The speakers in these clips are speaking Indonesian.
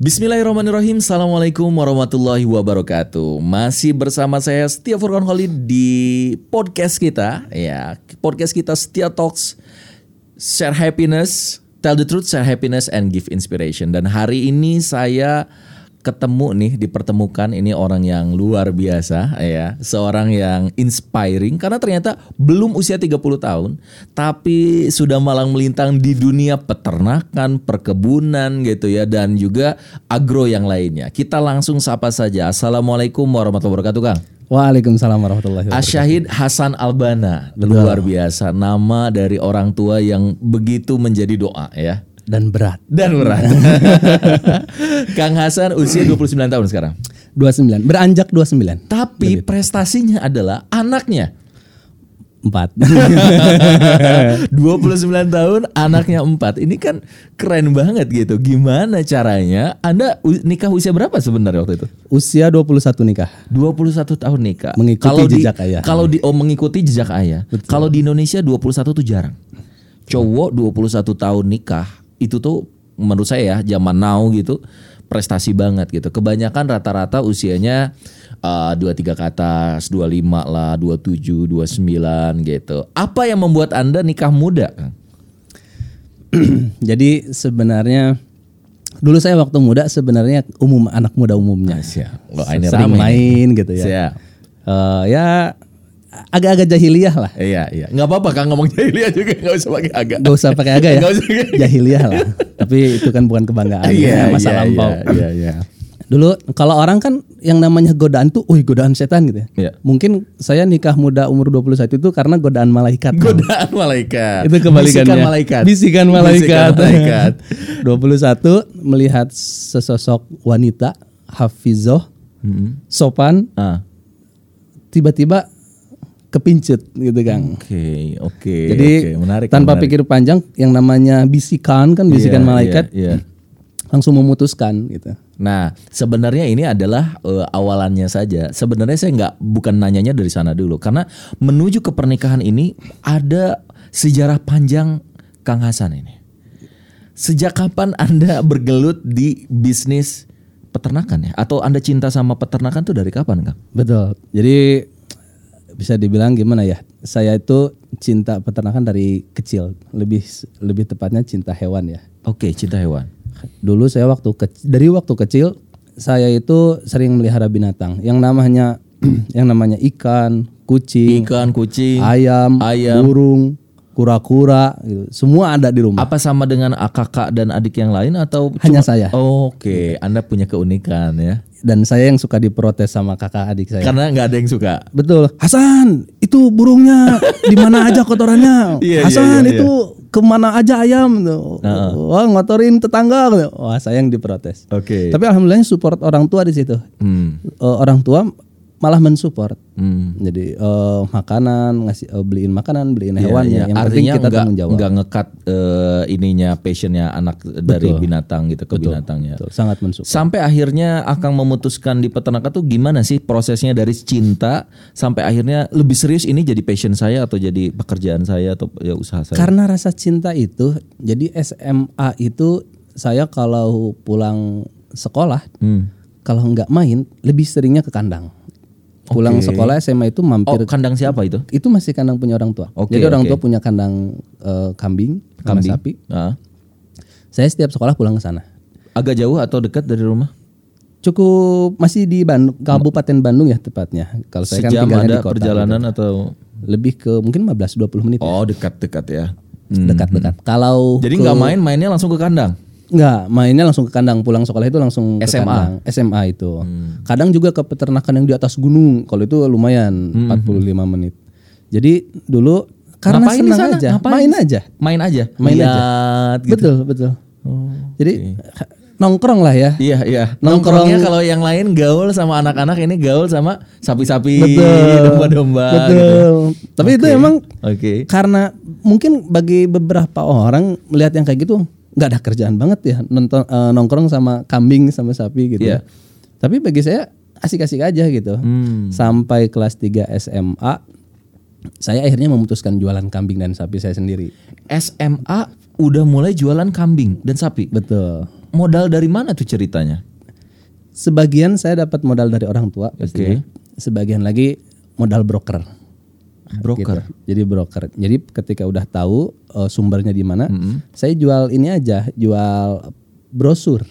Bismillahirrahmanirrahim. Assalamualaikum warahmatullahi wabarakatuh. Masih bersama saya Setia Furkan Khalid di podcast kita. Ya Podcast kita Setia Talks. Share happiness. Tell the truth, share happiness and give inspiration. Dan hari ini saya ketemu nih dipertemukan ini orang yang luar biasa ya. Seorang yang inspiring karena ternyata belum usia 30 tahun tapi sudah malang melintang di dunia peternakan perkebunan gitu ya dan juga agro yang lainnya. Kita langsung sapa saja. Assalamualaikum warahmatullahi wabarakatuh Kang. Waalaikumsalam warahmatullahi wabarakatuh. Asyahid Hasan Albana luar biasa. Nama dari orang tua yang begitu menjadi doa ya Dan berat. dan berat. Kang Hasan usia 29 tahun sekarang. 29. Beranjak 29. Tapi prestasinya adalah anaknya. 4. 29 tahun, anaknya 4. Ini kan keren banget gitu. Gimana caranya? Anda nikah usia berapa sebenarnya waktu itu? Usia 21 nikah. 21 tahun nikah. Mengikuti Kalau di- jejak ayah. Kalau di oh mengikuti jejak ayah. Kalau di Indonesia 21 tuh jarang. Cowok 21 tahun nikah itu tuh menurut saya ya zaman now gitu prestasi banget gitu. Kebanyakan rata-rata usianya uh, 23 ke atas, 25 lah, 27, 29 gitu. Apa yang membuat Anda nikah muda? Jadi sebenarnya dulu saya waktu muda sebenarnya umum anak muda umumnya. Siap. Sering main gitu ya. Siap. Eh, ya agak-agak jahiliyah lah. Iya, iya. Nggak apa-apa Kang ngomong jahiliyah juga nggak usah pakai agak. Gak usah pakai agak ya. Nggak usah pakai- jahiliyah lah. Tapi itu kan bukan kebanggaan. Iya, ya, masa iya, lampau. Iya, iya. Dulu kalau orang kan yang namanya godaan tuh, wih godaan setan gitu ya. Iya. Mungkin saya nikah muda umur 21 itu karena godaan malaikat. Godaan malaikat. itu kebalikannya. Bisikan malaikat. Bisikan malaikat. Bisikan malaikat. 21 melihat sesosok wanita hafizoh, Mm-mm. sopan, Ah. tiba-tiba kepincut gitu Kang. Oke, oke. Jadi oke. menarik. tanpa menarik. pikir panjang yang namanya bisikan kan bisikan Iya, malaikat iya, iya. langsung memutuskan gitu. Nah, sebenarnya ini adalah eh, awalannya saja. Sebenarnya saya nggak bukan nanyanya dari sana dulu, karena menuju ke pernikahan ini ada sejarah panjang Kang Hasan ini. Sejak kapan Anda bergelut di bisnis peternakan ya? Atau Anda cinta sama peternakan tuh dari kapan, Kang? Betul. Jadi bisa dibilang gimana ya? Saya itu cinta peternakan dari kecil, lebih lebih tepatnya cinta hewan ya. Oke, cinta hewan. Dulu saya waktu kecil, dari waktu kecil saya itu sering melihara binatang yang namanya yang namanya ikan, kucing, Ikan, kucing. ayam, ayam. burung, kura-kura gitu. Semua ada di rumah. Apa sama dengan kakak dan adik yang lain atau Hanya cuma- saya. Oke, Anda punya keunikan ya. Dan saya yang suka diprotes sama kakak adik saya. Karena nggak ada yang suka. Betul. Hasan, itu burungnya di mana aja kotorannya? Iya, iya, Hasan iya, itu ke mana aja ayam? Wah ngotorin tetangga. Wah saya yang diprotes. Oke. Tapi alhamdulillah support orang tua di situ. Hmm. Eh, orang tua malah mensupport. Hmm. Jadi eh, makanan ngasih eh, beliin makanan, beliin Iya, hewannya. iya. Yang Artinya kita nggak tanggung jawab. nggak ngekat eh, ininya passionnya anak dari binatang gitu ke binatangnya. Betul, sangat mensupport. Sampai akhirnya akan memutuskan di peternakan tuh gimana sih prosesnya dari cinta sampai akhirnya lebih serius ini jadi passion saya atau jadi pekerjaan saya atau ya usaha saya. Karena rasa cinta itu, jadi SMA itu saya kalau pulang sekolah, Hmm. kalau nggak main, lebih seringnya ke kandang. Pulang sekolah SMA itu Oh, mampir, kandang siapa itu? itu masih kandang punya orang tua. Oke, jadi orang oke. tua punya kandang eh, kambing, sama Kambing. sapi. Ah. Saya setiap sekolah pulang ke sana. Agak jauh atau dekat dari rumah? Cukup masih di Bandung, Kabupaten Bandung ya tepatnya. Kalau saya kan Sejam tinggalnya ada di kota. perjalanan atau gitu. Lebih ke mungkin 15-20 menit. ya. Oh dekat-dekat ya. Hmm. Dekat-dekat. Kalau Jadi ke- nggak main, mainnya langsung ke kandang. Nggak, mainnya langsung ke kandang. Pulang sekolah itu langsung ke SMA? kandang. SMA itu. Kadang juga ke peternakan yang di atas gunung. Kalau itu lumayan 45 menit. Jadi dulu karena Ngapain senang aja, Ngapain? main aja. Main aja. Main aja. Lihat gitu. Betul, betul. Oh, Jadi nongkrong lah ya. Iya iya. Nongkrong. Nongkrongnya kalau yang lain gaul sama anak-anak ini gaul sama sapi-sapi, domba-domba. Betul. gitu. Tapi itu emang Oke. karena mungkin bagi beberapa orang melihat yang kayak gitu nggak ada kerjaan banget ya nonton eh, nongkrong sama kambing sama sapi gitu. Iya. ya. Tapi bagi saya asik-asik aja gitu. Hmm. Sampai kelas 3 SMA saya akhirnya memutuskan jualan kambing dan sapi saya sendiri. SMA udah mulai jualan kambing dan sapi. Betul. modal dari mana tuh ceritanya? Sebagian saya dapat modal dari orang tua pastinya. Sebagian lagi modal broker. Broker. Gitu. Jadi broker. Jadi ketika udah tahu eh, sumbernya di mana, saya jual ini aja, jual brosur.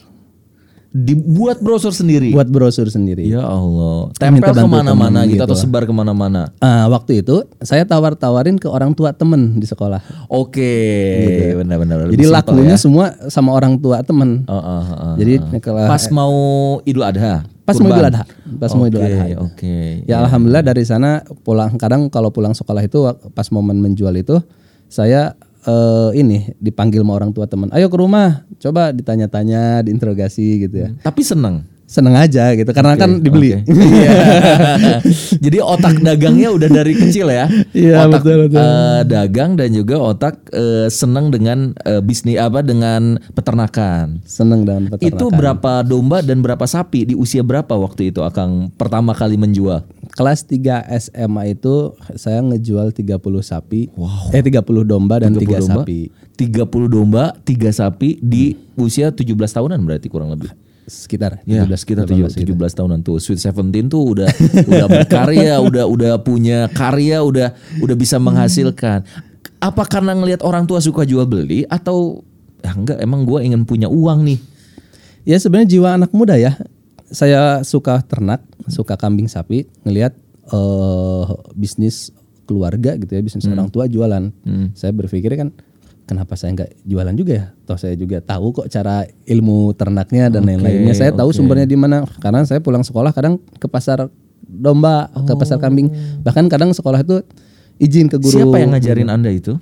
Dibuat brosur sendiri. Buat brosur sendiri. Ya Allah. Tempel ke mana-mana temen gitu atau gitu. sebar ke mana-mana. Ah, waktu itu saya tawar-tawarin ke orang tua temen di sekolah. Oke, benar-benar. Jadi lakunya ya. semua sama orang tua temen. Oh, oh, oh, oh. Jadi kalau pas mau Idul Adha. pas mau. Idul Adha, pas mau Idul Adha. Oke. Ya alhamdulillah dari sana pulang kadang kalau pulang sekolah itu pas momen menjual itu saya eh, ini dipanggil sama orang tua teman. Ayo ke rumah, coba ditanya-tanya, diinterogasi gitu ya. Tapi seneng. Seneng aja gitu karena kan dibeli. Oke. Iya. Jadi otak dagangnya udah dari kecil ya. Iya, otak betul, betul. eh, dagang dan juga otak eh, seneng dengan eh, bisnis apa dengan peternakan. Seneng dengan peternakan. Itu berapa domba dan berapa sapi di usia berapa waktu itu Akang pertama kali menjual? Kelas 3 SMA itu saya ngejual 30 sapi. Eh 30 domba dan 3 domba, sapi. 30 domba, 3 sapi di usia 17 tahunan berarti kurang lebih. Sekitar Ya, 17 sekitar 18 17, 17 tahunan tuh. Sweet Seventeen tuh udah udah berkarya, udah udah punya karya, udah udah bisa menghasilkan. Apa karena ngelihat orang tua suka jual beli atau ya enggak emang gue ingin punya uang nih. Ya sebenarnya jiwa anak muda ya. Saya suka ternak, suka kambing sapi, ngelihat eh bisnis keluarga gitu ya, bisnis orang tua jualan. Saya berpikir kan kenapa saya nggak jualan juga ya? Toh saya juga tahu kok cara ilmu ternaknya dan lain-lainnya. Saya tahu sumbernya di mana. Karena saya pulang sekolah kadang ke pasar domba, ke pasar kambing. Bahkan kadang sekolah itu izin ke guru. Siapa yang ngajarin Anda itu?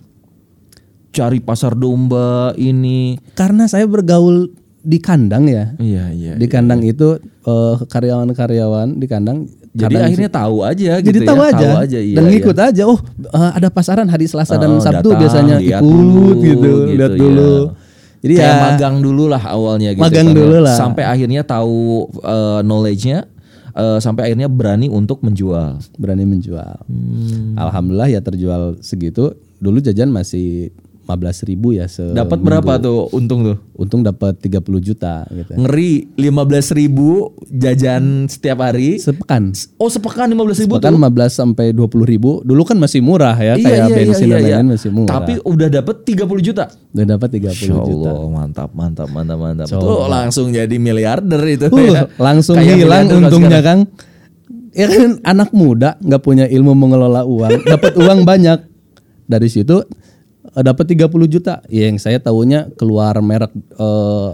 Cari pasar domba ini. Karena saya bergaul di kandang ya. Iya, iya. di kandang itu eh, karyawan-karyawan di kandang Jadi kadang- akhirnya tahu aja gitu jadi ya. tahu aja, iya, dan iya. ngikut aja oh eh, ada pasaran hari Selasa dan Oh, Sabtu datang, biasanya lihat ikut dulu, gitu, lihat ya. dulu jadi Kayak ya magang dulu lah awalnya gitu. Magang kan ya. dulu lah. Sampai akhirnya tahu eh, knowledge-nya eh, sampai akhirnya berani untuk menjual. berani menjual Hmm. alhamdulillah ya terjual segitu dulu jajan masih 15 ribu ya se Dapat berapa tuh untung tuh? untung dapat 30 juta gitu Ngeri 15 ribu jajan setiap hari. sepekan Oh sepekan 15 ribu sepekan 15 sampai 20 ribu dulu kan masih murah ya kayak bensin dan lain-lain masih murah Iya, Tapi udah dapat 30 juta. udah dapat 30 Masya juta Allah, mantap, mantap, mantap, mantap. Tuh langsung jadi miliarder itu. Uh, ya. langsung Kayak hilang untungnya sekarang. Kang. Ya kan anak muda nggak punya ilmu mengelola uang, dapat uang banyak. Dari situ dapat 30 juta. Ya, yang saya tahunya keluar merek eh,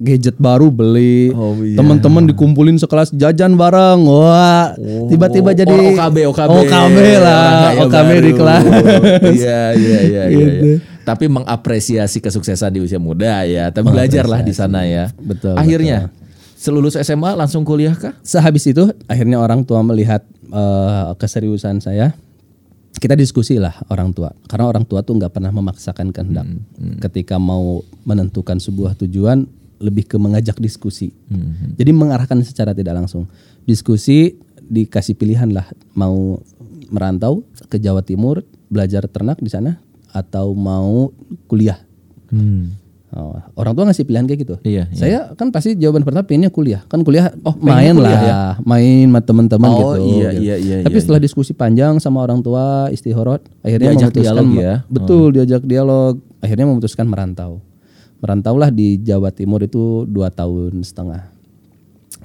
gadget baru beli. Oh, iya. Teman-teman dikumpulin sekelas jajan bareng. Wah, tiba-tiba jadi Oh, OKB, OKB. OKB lah, kaya OKB di kelas. Iya, iya, iya, iya. Gitu. iya. Tapi mengapresiasi kesuksesan di usia muda ya. Tapi belajarlah di sana ya. Betul, Akhirnya selulus SMA langsung kuliah kah? Sehabis itu akhirnya orang tua melihat eh, keseriusan saya. Kita diskusi lah orang tua, karena orang tua tuh nggak pernah memaksakan kehendak. Ketika mau menentukan sebuah tujuan, lebih ke mengajak diskusi. Jadi mengarahkan secara tidak langsung. Diskusi dikasih pilihan lah, mau merantau ke Jawa Timur, belajar ternak di sana, atau mau kuliah. Oh, orang tua ngasih pilihan kayak gitu. Iya, iya. Saya kan pasti jawaban pertama pengennya kuliah. Kan kuliah oh main kuliah lah, main sama teman-teman Oh, gitu. iya, gitu. iya, iya, Tapi iya, setelah diskusi panjang sama orang tua, istihorot, akhirnya Diajak memutuskan dialog ya? Betul, diajak dialog. Akhirnya memutuskan merantau. Merantaulah di Jawa Timur itu dua tahun setengah.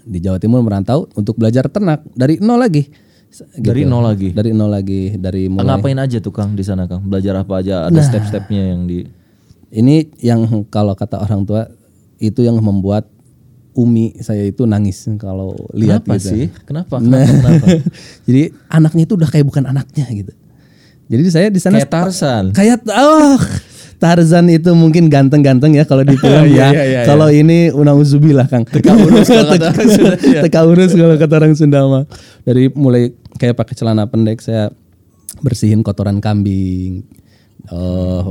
Di Jawa Timur merantau untuk belajar ternak dari nol lagi. Gitu. Dari nol lagi. Dari nol lagi, dari mulai Ngapain aja tuh Kang di sana Kang? Belajar apa aja? Ada Nah. step-stepnya yang di Ini yang kalau kata orang tua itu yang membuat Umi saya itu nangis kalau lihat Kenapa gitu. sih? Kenapa? Nah, Kenapa? Kenapa? jadi anaknya itu udah kayak bukan anaknya gitu. Jadi saya di sana Kayak Tarzan. kayak oh Tarzan itu mungkin ganteng-ganteng ya kalau di film Iya, ya. iya, iya, kalau ini unauzubillah Kang. Teka urus kalau kata orang Sunda, iya. Teka urus kalau kata orang Sunda mah. Dari mulai kayak pakai celana pendek saya bersihin kotoran kambing. Eh,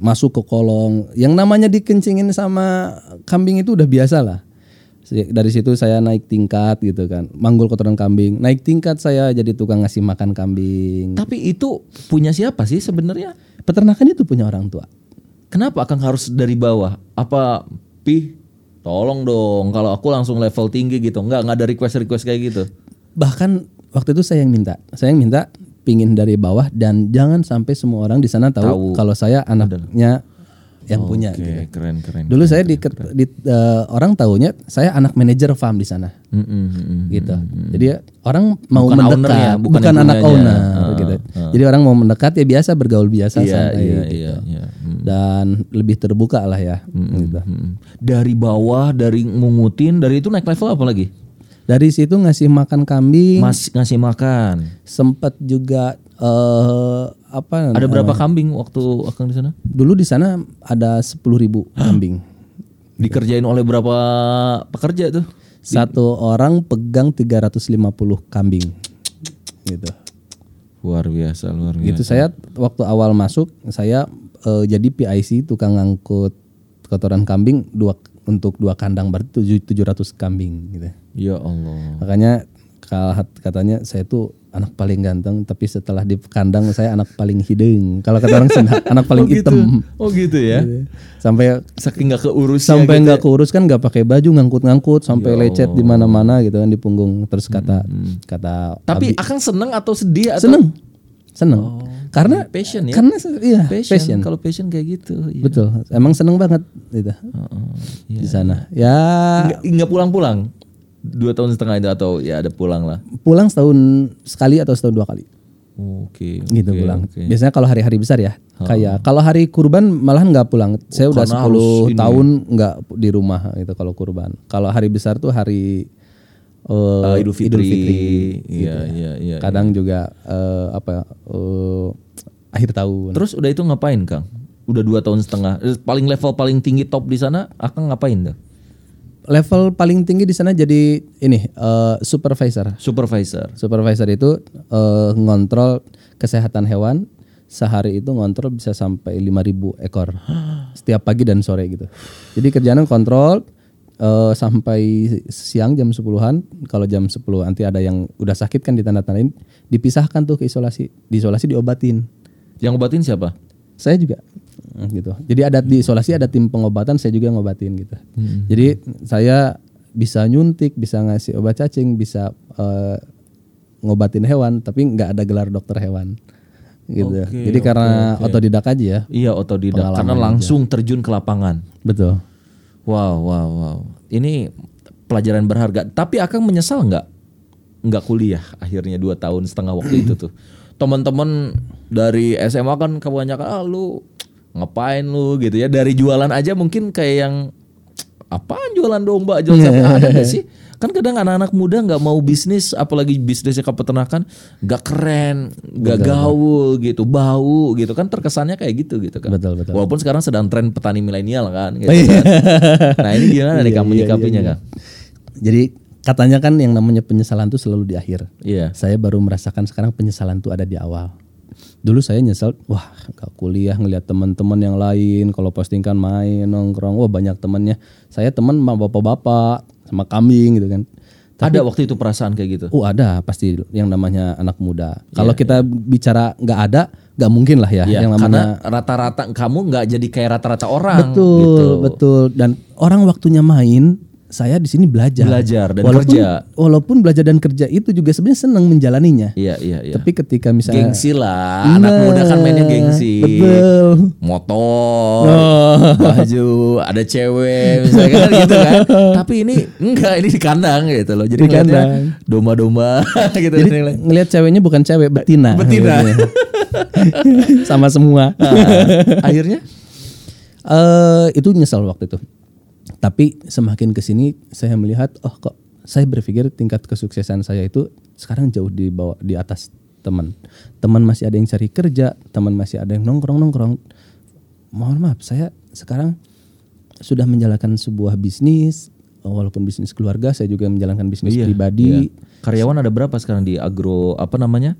masuk ke kolong. Yang namanya dikencingin sama kambing itu udah biasa lah. Dari situ saya naik tingkat gitu kan. Manggul kotoran kambing. Naik tingkat saya jadi tukang ngasih makan kambing. Tapi itu punya siapa sih sebenarnya? Peternakan itu punya orang tua. Kenapa Kang harus dari bawah? Apa pi Tolong dong, kalau aku langsung level tinggi gitu, nggak nggak ada request request kayak gitu. Bahkan waktu itu saya yang minta, saya yang minta pingin dari bawah dan jangan sampai semua orang di sana tahu, Tahu. kalau saya anaknya yang punya. gitu. Oke, keren keren. Dulu saya di, di eh, orang tahunya saya anak manajer farm di sana. Mm, mm, mm, mm. gitu. Jadi orang mau Bukan mendekat, ownernya, bukan bukan, yang anak owner Ah, gitu. ah. Jadi orang mau mendekat ya biasa bergaul biasa Iya santai iya gitu. iya. iya. Mm, Dan lebih terbuka lah ya. gitu. mm. Dari bawah, dari ngungutin, dari itu naik level apa lagi? Dari situ ngasih makan kambing, Mas ngasih makan. sempat juga eh apa? Ada berapa kambing waktu akang di sana? Dulu di sana ada 10.000 ribu kambing. Dikerjain oleh berapa pekerja tuh? Satu orang pegang 350 kambing. Gitu. Luar biasa, luar biasa. Gitu saya waktu awal masuk saya eh, jadi PIC tukang ngangkut kotoran kambing dua untuk dua kandang berarti tujuh- 700 kambing gitu. Ya Allah. Makanya kalau katanya saya tuh anak paling ganteng tapi setelah di kandang saya anak paling hidung. Kalau kata orang Sunda anak paling hitam. Oh gitu ya. Sampai Saking nggak keurus sampai nggak keurus kan nggak pakai baju ngangkut-ngangkut sampai lecet di mana-mana gitu kan di punggung terus kata kata Tapi akan seneng atau sedih atau seneng seneng karena passion ya? karena iya passion. passion, Kalau passion kayak gitu. Iya. betul emang seneng banget gitu Heeh, iya. di sana ya Nggak- Nggak pulang-pulang. Dua tahun setengah itu atau ya ada pulang lah. pulang setahun sekali atau setahun dua kali Oke. gitu oke, pulang oke. biasanya kalau hari-hari besar ya kayak kalau hari kurban malahan nggak pulang saya udah karena 10 harus ini tahun nggak di rumah gitu kalau kurban kalau hari besar tuh hari eh, Ah, Idul Fitri. gitu Iya, iya, iya. kadang juga eh, apa eh, akhir tahun Terus udah itu ngapain, Kang? Udah dua tahun setengah. Paling level paling tinggi top di sana, Akang ngapain tuh? Level paling tinggi di sana jadi ini eh, supervisor Supervisor. supervisor itu eh, ngontrol kesehatan hewan sehari itu ngontrol bisa sampai 5000 ekor setiap pagi dan sore gitu. Jadi kerjaan kontrol eh, sampai siang jam 10-an. Kalau jam 10 nanti ada yang udah sakit kan ditanda-tandain, dipisahkan tuh ke isolasi. Diisolasi diobatin. Yang obatin siapa? Saya juga Mm, gitu. Jadi ada di isolasi ada tim pengobatan, saya juga ngobatin gitu. Jadi saya bisa nyuntik, bisa ngasih obat cacing, bisa eh, ngobatin hewan, tapi nggak ada gelar dokter hewan. Gitu. Oke, Jadi karena otodidak aja ya. Iya otodidak karena langsung terjun ke lapangan. Betul. Wow, wow, wow. Ini pelajaran berharga. Tapi Akang menyesal nggak? Nggak kuliah akhirnya dua tahun setengah waktu itu tuh. Teman-teman dari SMA kan kebanyakan ah lu ngapain lu gitu ya. Dari jualan aja mungkin kayak yang apaan jualan domba jualan sapi ada nggak sih? Kan kadang anak-anak muda nggak mau bisnis, apalagi bisnisnya ke peternakan, nggak keren, nggak gaul gitu, bau gitu kan terkesannya kayak gitu gitu kan. Betul, betul. Walaupun sekarang sedang tren petani milenial kan. Gitu kan. nah ini gimana nih kamu nyikapinya kan? Jadi katanya kan yang namanya penyesalan tuh selalu di akhir. Iya. Saya baru merasakan sekarang penyesalan tuh ada di awal. Dulu saya nyesel, wah gak kuliah ngelihat teman-teman yang lain kalau posting kan main nongkrong, wah banyak temannya. Saya teman sama bapak-bapak, sama kambing gitu kan. Ada waktu itu perasaan kayak gitu. Oh ada pasti yang namanya anak muda. Kalau kita bicara nggak ada, nggak mungkin lah ya Iya, yang karena namanya. rata-rata kamu nggak jadi kayak rata-rata orang betul, gitu. betul. Dan orang waktunya main, saya di sini belajar. Belajar dan walaupun, kerja. Walaupun belajar dan kerja itu juga sebenarnya senang menjalaninya. Iya, iya, iya. Tapi ketika misalnya gengsi lah, anak muda kan mainnya gengsi. Betul. Motor, Oh. baju, ada cewek misalnya kan gitu kan. Tapi ini enggak, ini di kandang gitu loh. Jadi Di kandang. domba-domba gitu. Jadi ngelihat ceweknya bukan cewek, betina. Betina. Gitu. Sama semua. Nah, akhirnya eh itu nyesel waktu itu. Tapi semakin ke sini saya melihat oh kok saya berpikir tingkat kesuksesan saya itu sekarang jauh di bawah di atas teman. Teman masih ada yang cari kerja, teman masih ada yang nongkrong-nongkrong. Mohon maaf, saya sekarang sudah menjalankan sebuah bisnis walaupun bisnis keluarga, saya juga menjalankan bisnis Iya, pribadi. iya. Karyawan ada berapa sekarang di agro apa namanya?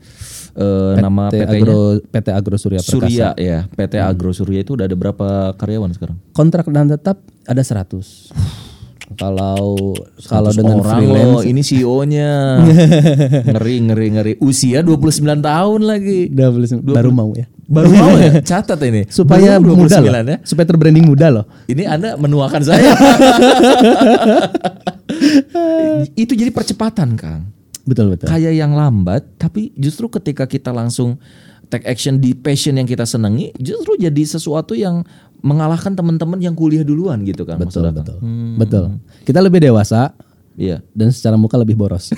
Eh, nama PT Agro PT Agro Surya Perkasa. Surya ya. PT Agro Surya itu udah ada berapa karyawan sekarang? Kontrak dan tetap ada 100. kalau kalau 100 dengan orang freelance loh, ini CEO-nya. ngeri ngeri ngeri. Usia 29 tahun lagi. 29, baru mau ya. Baru mau ya? Catat ini. supaya Baru muda 29 loh. ya. Supaya terbranding muda loh. Ini Anda menuakan saya. Itu jadi percepatan, Kang. Betul betul. Kayak yang lambat, tapi justru ketika kita langsung take action di passion yang kita senangi, justru jadi sesuatu yang mengalahkan teman-teman yang kuliah duluan gitu kan. Betul betul. Akang. Betul. Kita lebih dewasa Iya. dan secara muka lebih boros.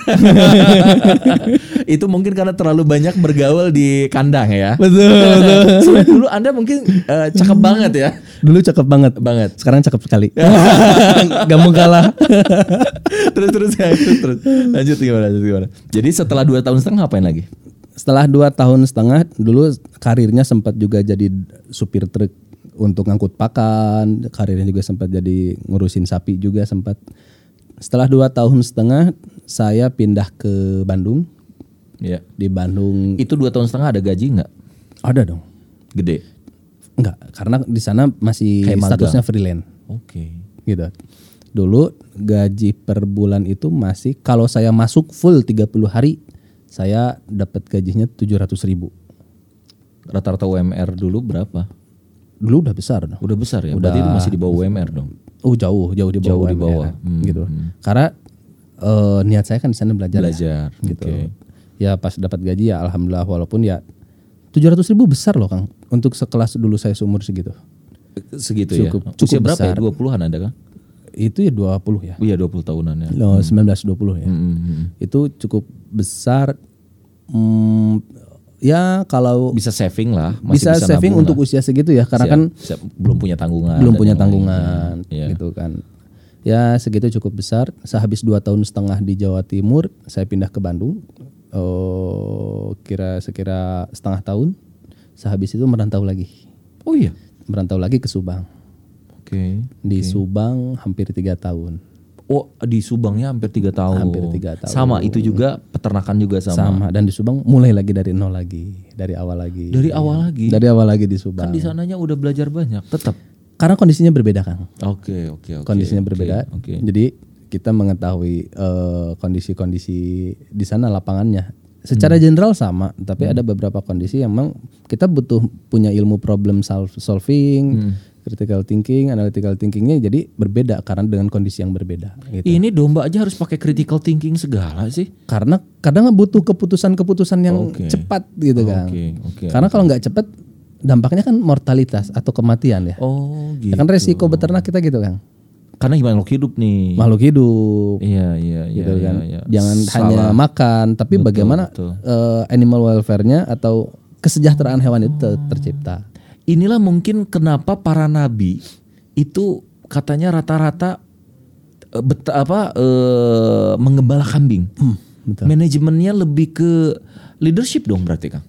Itu mungkin karena terlalu banyak bergaul di kandang ya. betul betul. Soalnya dulu Anda mungkin eh, cakep banget ya. Dulu cakep banget. Banget. Sekarang cakep sekali. Gak mau kalah. terus terus ya, terus terus. Lanjut gimana? Lanjut gimana? Jadi setelah dua tahun setengah ngapain lagi? Setelah dua tahun setengah dulu karirnya sempat juga jadi supir truk untuk ngangkut pakan. Karirnya juga sempat jadi ngurusin sapi juga sempat. Setelah dua tahun setengah saya pindah ke Bandung. Iya. Di Bandung Itu dua tahun setengah ada gaji nggak? ada dong. Gede. Enggak, karena di sana masih Kayak magang. statusnya freelance Oke. gitu. Dulu gaji per bulan itu masih kalau saya masuk full 30 hari saya dapat gajinya 700 ribu. Rata-rata UMR dulu berapa? Dulu udah besar dong. Udah besar ya. Berarti itu masih di bawah UMR dong. Oh jauh, jauh di bawah. Jauh di bawah. Hmm, gitu. Karena eh, niat saya kan di sana belajar. ya, Belajar. gitu. Oke. Ya pas dapat gaji ya alhamdulillah walaupun ya 700 ribu besar loh Kang untuk sekelas dulu saya seumur segitu. Segitu Cukup- ya. cukup Usia berapa ya? besar. 20-an ada kan? Itu ya 20 ya. Iya 20 tahunan ya. No, 19 20 ya. Hmm, hmm, hmm. Itu cukup besar Hmm, ya kalau Bisa saving lah. Masih bisa, saving nabung untuk lah. usia segitu ya karena Siap, kan siap. belum punya tanggungan. belum punya tanggungan. Iya. gitu kan. Ya segitu cukup besar. Sehabis dua tahun setengah di Jawa Timur, saya pindah ke Bandung. Oh, kira sekira setengah tahun. Sehabis itu merantau lagi, Oh iya. merantau lagi ke Subang. Oke. Di Subang hampir tiga tahun. Oh di Subangnya hampir tiga tahun. Hampir tiga tahun. Sama itu juga peternakan juga sama. Sama dan di Subang mulai lagi dari nol lagi, dari awal lagi. Dari awal lagi. Dari awal lagi di Subang. Kan di sananya udah belajar banyak. Tetap. Karena kondisinya berbeda, Kang. Oke oke oke. kondisinya oke, berbeda. Oke. Jadi kita mengetahui eh, kondisi-kondisi di sana lapangannya. Secara Hmm. general sama, tapi ada beberapa kondisi yang memang kita butuh punya ilmu problem solving, Hmm. Critical thinking, analytical thinkingnya jadi berbeda karena dengan kondisi yang berbeda. Gitu. Ini domba aja harus pakai critical thinking segala sih. Karena kadang butuh keputusan-keputusan yang Oke. cepat gitu kan. Oke oke. Karena kalau nggak cepat, dampaknya kan mortalitas atau kematian ya. Oh gitu. Ya kan resiko beternak kita gitu kan. Karena gimana makhluk hidup nih. Makhluk hidup, Iya iya iya. gitu iya, kan. iya. Jangan Salah. hanya makan, tapi bagaimana betul. eh, animal welfare-nya atau kesejahteraan hewan itu ter- tercipta. Inilah mungkin kenapa para nabi itu katanya rata-rata eh, bet- apa eh, mengembala kambing. Hmm, betul. Manajemennya lebih ke leadership dong berarti kan.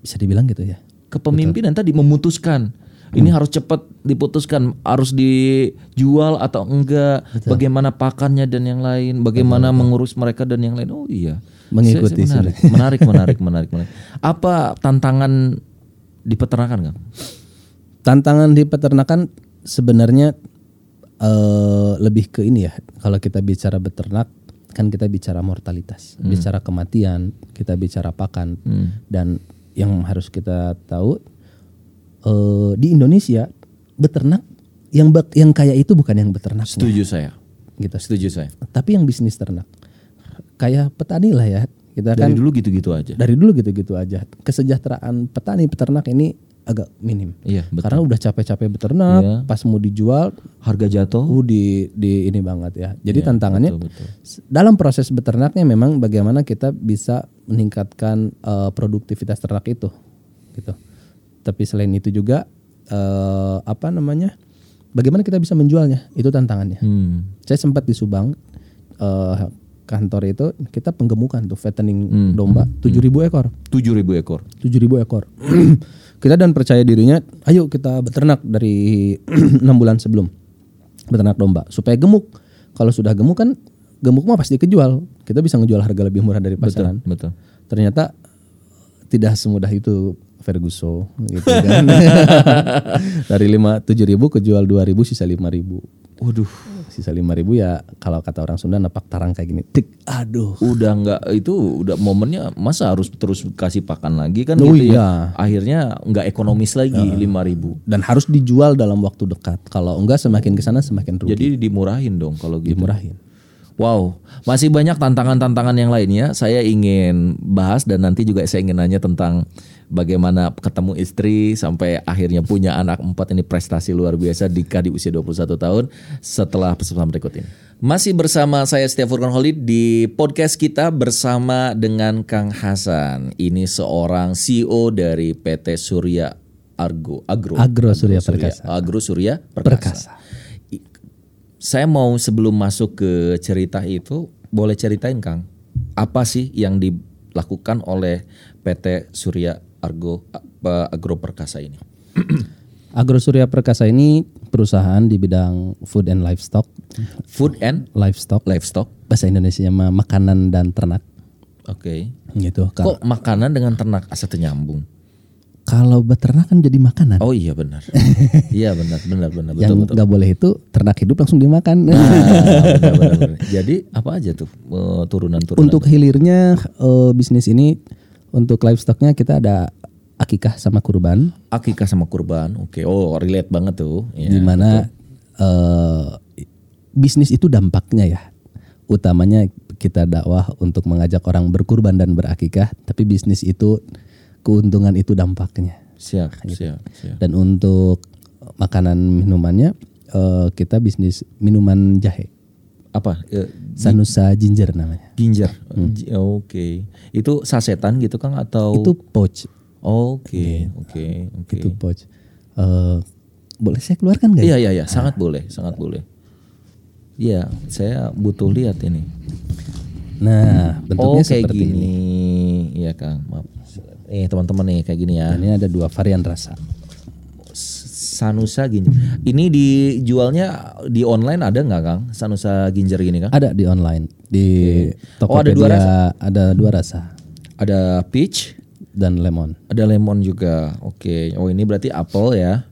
Bisa dibilang gitu ya. Kepemimpinan tadi memutuskan ini harus cepat diputuskan harus dijual atau enggak, bagaimana pakannya dan yang lain, bagaimana mengurus mereka dan yang lain. Oh iya. Mengikuti Saya- saya menarik, menarik, menarik, menarik, menarik. Apa tantangan di peternakan, Kang? Tantangan di peternakan sebenarnya eh, lebih ke ini ya. Kalau kita bicara beternak kan kita bicara mortalitas, bicara kematian, kita bicara pakan dan yang harus kita tahu eh, di Indonesia beternak yang bak- yang kaya itu bukan yang beternak Setuju saya. gitu. Setuju saya. Tapi yang bisnis ternak kayak petani lah ya. Kita Dari kan dulu gitu-gitu aja. dari dulu gitu-gitu aja. Kesejahteraan petani peternak ini agak minim. Iya, betul. Karena udah capek-capek beternak, Iya. pas mau dijual, Harga jatuh. uh di di ini banget ya. Jadi Iya, tantangannya betul, betul. dalam proses beternaknya memang bagaimana kita bisa meningkatkan eh, produktivitas ternak itu, gitu. Tapi selain itu juga eh, apa namanya? Bagaimana kita bisa menjualnya? Itu tantangannya. Hmm. Saya sempat di Subang eh, kantor itu kita penggemukan tuh fattening Hmm, domba 7000 ekor. 7000 ekor. 7000 ekor. kita dan percaya dirinya, ayo kita beternak dari enam bulan sebelum beternak domba supaya gemuk. Kalau sudah gemuk kan gemuk mah pasti kejual. Kita bisa ngejual harga lebih murah dari pasaran. Betul. Ternyata tidak semudah itu Ferguson gitu kan. dari lima tujuh ribu kejual dua ribu sisa lima ribu Waduh, Sisa 5000 ya kalau kata orang Sunda napak tarang kayak gini. Tik, aduh. udah nggak itu udah momennya masa harus terus kasih pakan lagi kan Oh gitu iya. ya. Akhirnya nggak ekonomis lagi lima ribu. Dan harus dijual dalam waktu dekat. Kalau enggak semakin ke sana semakin rugi. Jadi dimurahin dong kalau gitu. Dimurahin. Wow, masih banyak tantangan-tantangan yang lainnya. Saya ingin bahas dan nanti juga saya ingin nanya tentang bagaimana ketemu istri sampai akhirnya punya anak empat ini prestasi luar biasa Dika di usia 21 tahun setelah pesan berikut ini. Masih bersama saya Setia Furkan Holid di podcast kita bersama dengan Kang Hasan. Ini seorang CEO dari PT Surya Argo Agro. Agro Surya Perkasa. Agro Surya Perkasa. I- Saya mau sebelum masuk ke cerita itu, boleh ceritain Kang, apa sih yang dilakukan oleh PT Surya Argo Agro Perkasa ini? Agro Surya Perkasa ini perusahaan di bidang food and livestock. Food and Livestock livestock. bahasa Indonesia mah makanan dan ternak Oke. gitu. Ka- Kok makanan dengan ternak asa nyambung? Kalau beternak kan jadi makanan. Oh iya benar. iya benar, benar, benar, betul, yang nggak boleh itu ternak hidup langsung dimakan. Ah, benar, benar, benar. Jadi apa aja tuh eh, turunan-turunan? Untuk hilirnya eh, bisnis ini untuk livestocknya kita ada akikah sama kurban, akikah sama kurban. Oke. Oh, relate banget tuh. Iya, di mana eh, bisnis itu dampaknya ya, utamanya kita dakwah untuk mengajak orang berkurban dan berakikah, tapi bisnis itu keuntungan itu dampaknya. Siap, siap, siap. Dan untuk makanan minumannya eh, kita bisnis minuman jahe, Apa? Eh, Sanusa Ginger namanya. ginger. Ji- Oke. Itu sasetan gitu Kang atau Itu pouch, Oke, oke, oke. itu pouch. Eh, boleh saya keluarkan nggak? ya? Iya, iya, iya, sangat boleh, sangat boleh. Iya, saya butuh lihat ini. Nah, Oh, bentuknya kayak seperti gini. ini. Iya, Kang. Maaf. Eh, teman-teman nih kayak gini ya. Dan ini ada dua varian rasa. Sanusa Ginger. Ini dijualnya di online ada nggak Kang? Sanusa Ginger gini Kang? Ada di online di Oh, ada Tokopedia dua ada dua rasa Ada peach, dan lemon. ada lemon juga. Oke. Oh, ini berarti apple ya.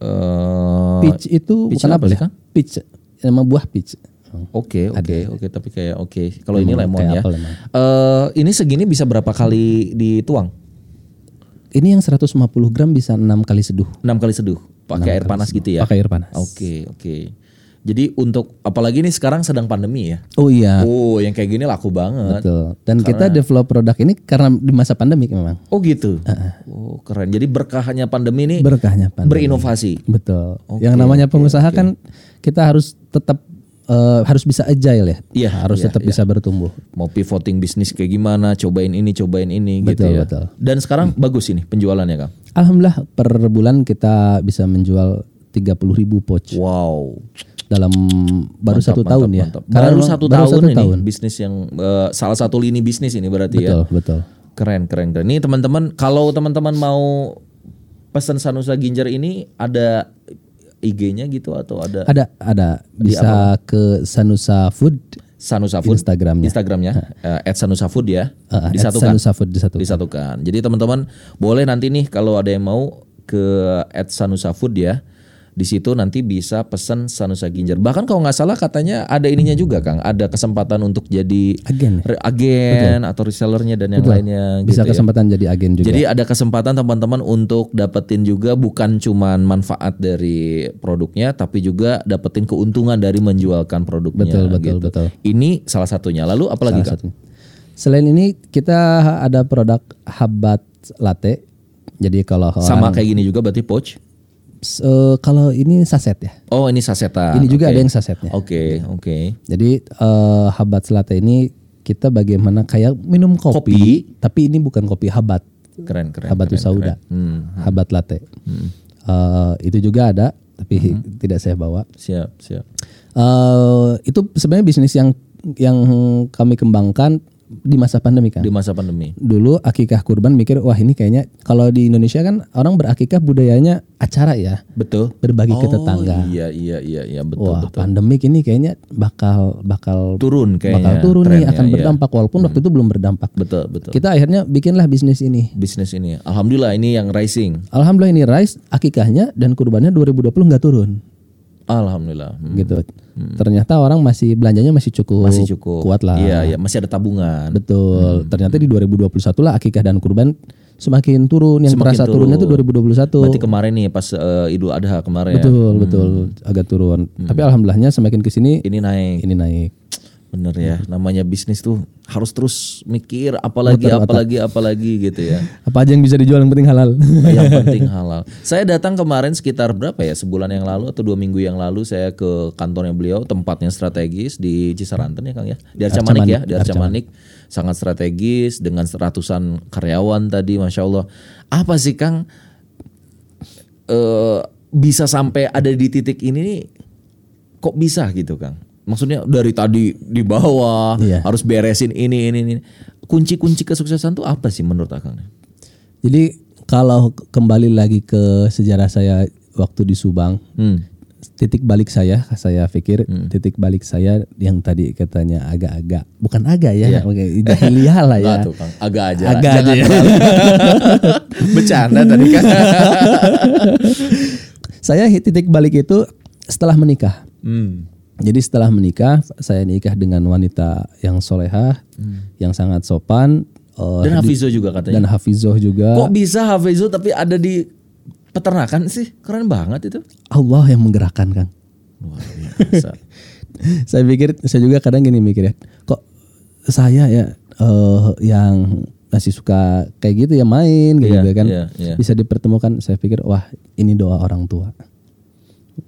Eh, Peach itu peach bukan apa apel sih, ya? Kang? Peach nama buah peach. Oke, oke, oke. Tapi kayak oke. Kalau ini lemon ya. apel emang. Eh, ini segini bisa berapa kali dituang? Ini yang 150 gram bisa enam kali seduh. 6 kali seduh. Pakai air panas gitu ya. Pakai air panas. Oke, oke. Jadi untuk apalagi nih sekarang sedang pandemi ya. Oh iya, Oh, yang kayak gini laku banget. betul. Dan kita develop produk ini karena di masa pandemik memang. Oh gitu. Oh keren. Jadi berkahnya pandemi ini Berkahnya pandemik. berinovasi. Betul. Oke, yang namanya pengusaha kan kita harus tetap eh, harus bisa agile ya. Iya, harus iya, tetap bisa bertumbuh. Mau pivoting bisnis kayak gimana? Cobain ini, cobain ini gitu Betul, ya. betul. Dan sekarang bagus ini penjualannya kang. Alhamdulillah per bulan kita bisa menjual 30.000 ribu pouch Wow. dalam baru Mantap, satu mantap, tahun ya. mantap. Karena Baru satu baru tahun satu ini tahun. bisnis yang eh, salah satu lini bisnis ini berarti ya. Betul, betul. Keren, keren, keren. Nih teman-teman, kalau teman-teman mau pesan Sanusa Ginger ini ada IG-nya gitu atau ada Ada ada bisa ke Sanusa Food Sanusa Food Instagramnya. Instagramnya eh, @sanusafood ya. Uh, disatukan. Sanusa Food disatu. Disatukan. Jadi teman-teman boleh nanti nih kalau ada yang mau ke @sanusafood ya. Di situ nanti bisa pesan Sanusa Ginger. Bahkan kalau nggak salah katanya ada ininya juga Kang, ada kesempatan untuk jadi Agen. re- agen atau resellernya dan yang lainnya Bisa gitu ya. kesempatan jadi agen juga. Jadi ada kesempatan teman-teman untuk dapetin juga bukan cuman manfaat dari produknya tapi juga dapetin keuntungan dari menjualkan produknya Betul, betul, gitu. betul. Ini salah satunya. Lalu apalagi Salah Kang? satunya. Selain ini kita ada produk habat latte. Jadi kalau Sama orang- kayak gini juga berarti pouch. Eh, kalau ini saset ya. Oh, ini sasetan. Ini juga Oke. ada yang sasetnya. Oke, oke. Jadi eh, habat latte ini kita bagaimana kayak minum kopi, Kopi. tapi ini bukan kopi habat, Keren, keren. habatus keren, sauda, keren. Hmm, habat latte. Eh, itu juga ada, tapi tidak saya bawa. siap, siap. Eh, itu sebenarnya bisnis yang yang kami kembangkan di masa pandemi kan. Di masa pandemi. Dulu akikah kurban mikir wah ini kayaknya kalau di Indonesia kan orang berakikah budayanya acara ya, Betul. berbagi ke Oh, tetangga. Iya, iya, iya, iya, betul, Wah, betul. pandemik ini kayaknya bakal bakal Turun kayaknya. bakal turun nih akan iya. berdampak walaupun waktu itu belum berdampak. Betul, betul. Kita akhirnya bikinlah bisnis ini. Bisnis ini. Alhamdulillah ini yang rising. Alhamdulillah ini rise akikahnya dan kurbannya 2020 nggak turun. Alhamdulillah. Hmm. gitu. Ternyata orang masih belanjanya masih cukup, Masih cukup kuat lah. Iya, iya, masih ada tabungan. Betul. Ternyata di 2021 lah akikah dan kurban semakin turun. Yang Semakin terasa turunnya tuh 2021. Berarti kemarin nih pas eh, Idul Adha kemarin ya. Betul, betul. Agak turun. Tapi alhamdulillahnya semakin ke sini Ini naik. ini naik. Bener ya, namanya bisnis tuh harus terus mikir apalagi apalagi apalagi gitu ya. Apa aja yang bisa dijual yang penting halal. yang penting halal. Saya datang kemarin sekitar berapa ya sebulan yang lalu atau dua minggu yang lalu saya ke kantornya beliau tempatnya strategis di Cisaranten ya Kang ya di Arca Manik ya di Arca Manik sangat strategis dengan ratusan karyawan tadi masya Allah. Apa sih Kang eh bisa sampai ada di titik ini nih kok bisa gitu Kang? Maksudnya dari tadi di bawah Iya. harus beresin ini ini ini. Kunci-kunci kesuksesan tuh apa sih menurut Akang? Jadi kalau kembali lagi ke sejarah saya waktu di Subang, Hmm. titik balik saya, saya pikir titik balik saya yang tadi katanya agak-agak, bukan agak ya, oke, jahiliyah lah ya. Tuh Kang, agak aja. lah. Agak aja ya. Bercanda tadi kan. Saya titik balik itu setelah menikah. Hmm. Jadi setelah menikah, saya nikah dengan wanita yang solehah, yang sangat sopan, eh, Dan Hafizo juga katanya. dan hafizoh juga. Kok bisa Hafizo tapi ada di peternakan sih? Keren banget itu. Allah yang menggerakkan, Kang. Luar biasa. saya pikir saya juga kadang gini mikir ya kok saya ya eh, yang masih suka kayak gitu ya main gitu Iya, kan iya, iya. bisa dipertemukan saya pikir wah ini doa orang tua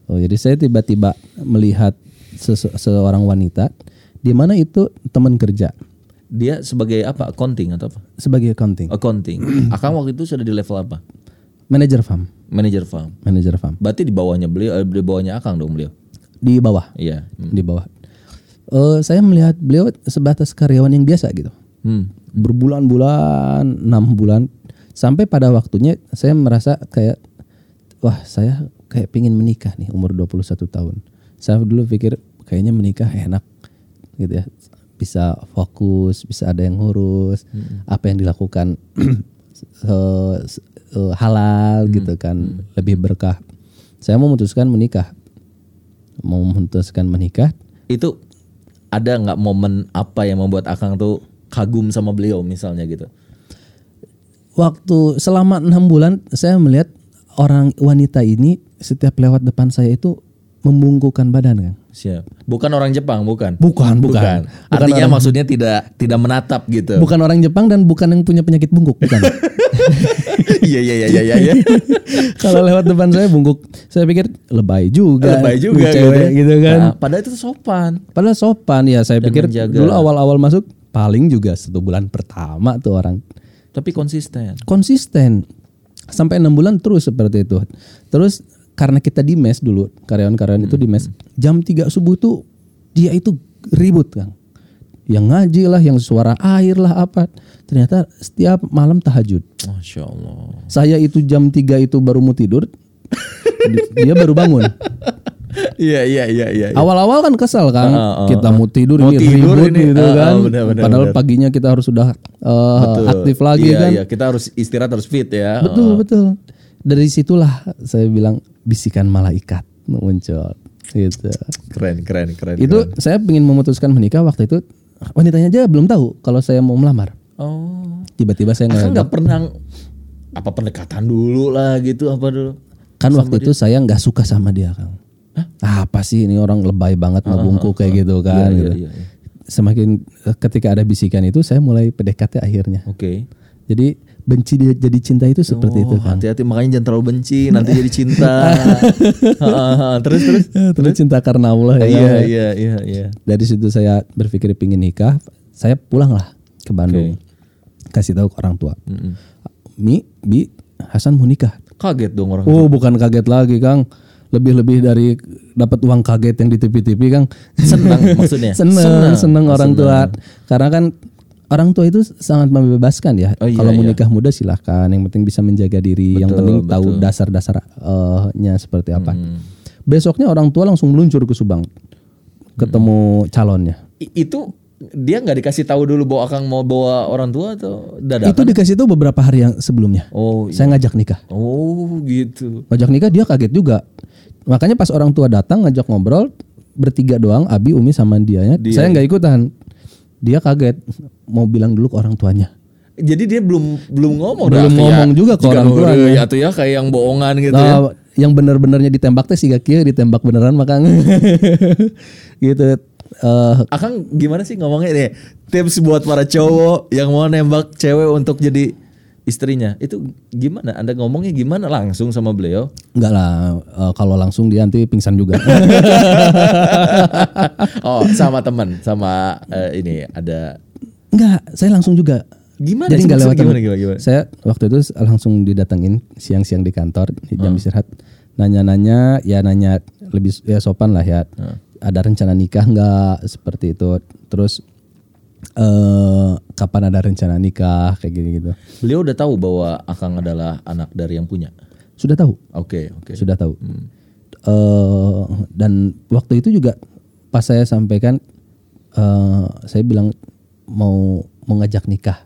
oh jadi saya tiba-tiba melihat sese- seorang wanita di mana itu teman kerja Dia sebagai apa? Accounting atau apa? sebagai accounting Accounting. Akang waktu itu sudah di level apa? manajer farm Manager farm. manajer farm Berarti di bawahnya beliau, eh, di bawahnya Akang dong beliau. di bawah Iya. Hmm. di bawah Eh, saya melihat beliau sebatas karyawan yang biasa gitu Hmm. berbulan-bulan enam bulan sampai pada waktunya saya merasa kayak wah saya kayak pingin menikah nih umur 21 tahun saya dulu pikir kayaknya menikah enak gitu ya. Bisa fokus bisa ada yang ngurus apa yang dilakukan eh, halal gitu kan lebih berkah. Saya memutuskan menikah. Mau memutuskan menikah? Itu ada nggak momen apa yang membuat Akang tuh kagum sama beliau misalnya gitu? waktu selama enam bulan saya melihat orang wanita ini setiap lewat depan saya itu membungkukkan badan kan Siap. Bukan orang Jepang, bukan. bukan bukan Artinya maksudnya tidak tidak menatap gitu. bukan orang Jepang dan bukan yang punya penyakit bungkuk bukan Iya iya iya iya iya. kalau lewat depan saya bungkuk saya pikir lebay juga Lebay juga ya. gitu kan Nah, padahal itu sopan. padahal sopan ya saya pikir menjaga. dulu awal-awal masuk paling juga satu bulan pertama tuh orang Tapi konsisten. konsisten sampai enam bulan terus seperti itu. Terus karena kita di mes dulu karyawan-karyawan itu di mes jam 3 subuh tuh dia itu ribut kan. Yang ngaji lah, yang suara air lah apa. Ternyata setiap malam tahajud. Masya Allah. Saya itu jam 3 itu baru mau tidur. di- dia baru bangun. Iya iya iya iya. Awal-awal kan kesal kan, Ah, ah, kita mau tidur Mau ini tidur ribut ini, gitu ah, kan. benar, benar, Padahal benar. paginya kita harus sudah Betul. aktif lagi Iya, kan. Iya, kita harus istirahat harus fit ya. Betul betul. Dari situlah saya bilang bisikan malaikat muncul. Gitu. Keren keren keren. Itu saya ingin memutuskan menikah waktu itu wanitanya aja belum tahu kalau saya mau melamar. Oh. Tiba-tiba saya nggak pernah apa pendekatan dulu lah gitu apa dulu? kan waktu itu saya nggak suka sama dia kang. Apa sih ini orang lebay banget ngebungkuk kayak gitu kan. Iya, gitu. iya, iya. Semakin eh, ketika ada bisikan itu saya mulai PDKT akhirnya. Oke. Jadi benci dia jadi cinta itu seperti itu Oh, kan. hati-hati makanya jangan terlalu benci nanti jadi cinta. Heeh, terus terus. Terus cinta karena Allah ya. Iya iya iya iya. dari situ saya berpikir pingin nikah saya pulang lah ke Bandung kasih tahu ke orang tua Mm-mm. Mi Bi Hasan mau nikah Kaget dong orang. oh bukan kaget lagi Kang lebih-lebih dari dapat uang kaget yang di TV-TV Kang Senang maksudnya. seneng seneng orang tua karena kan orang tua itu sangat membebaskan ya Oh, iya, kalau mau iya. nikah muda silahkan yang penting bisa menjaga diri yang penting tahu dasar-dasarnya seperti apa Hmm. besoknya orang tua langsung meluncur ke Subang ketemu calonnya I- itu dia nggak dikasih tahu dulu bahwa Akang mau bawa orang tua atau dadakan? Itu dikasih tahu beberapa hari yang sebelumnya. Oh, iya. Saya ngajak nikah. oh gitu. Ngajak nikah dia kaget juga. makanya pas orang tua datang ngajak ngobrol bertiga doang Abi Umi sama dianya Dia. saya nggak ikutan dia kaget mau bilang dulu ke orang tuanya Jadi dia belum belum ngomong Belum dah, ngomong kayak, juga ke orang tuanya. ya tuh ya kayak yang bohongan gitu ya. Nah, yang bener-benernya ditembak teh siga kieu ditembak beneran makanya gitu Eh, Akang gimana sih ngomongnya nih? Tips buat para cowok yang mau nembak cewek untuk jadi istrinya. Itu gimana? Anda ngomongnya gimana langsung sama beliau? enggak lah eh, kalau langsung dia nanti pingsan juga oh, sama teman, sama eh, ini ada enggak saya langsung juga. Gimana jadi nggak lewat gimana, gimana, gimana? saya waktu itu langsung didatengin siang-siang di kantor di jam istirahat. Nanya-nanya ya nanya lebih ya sopan lah ya. Ada rencana nikah nggak? Seperti itu. Terus eh kapan ada rencana nikah? Kayak gini gitu beliau udah tahu bahwa Akang adalah anak dari yang punya. sudah tahu. Oke, oke. sudah tahu. Eh, dan waktu itu juga pas saya sampaikan eh saya bilang mau mau ngajak nikah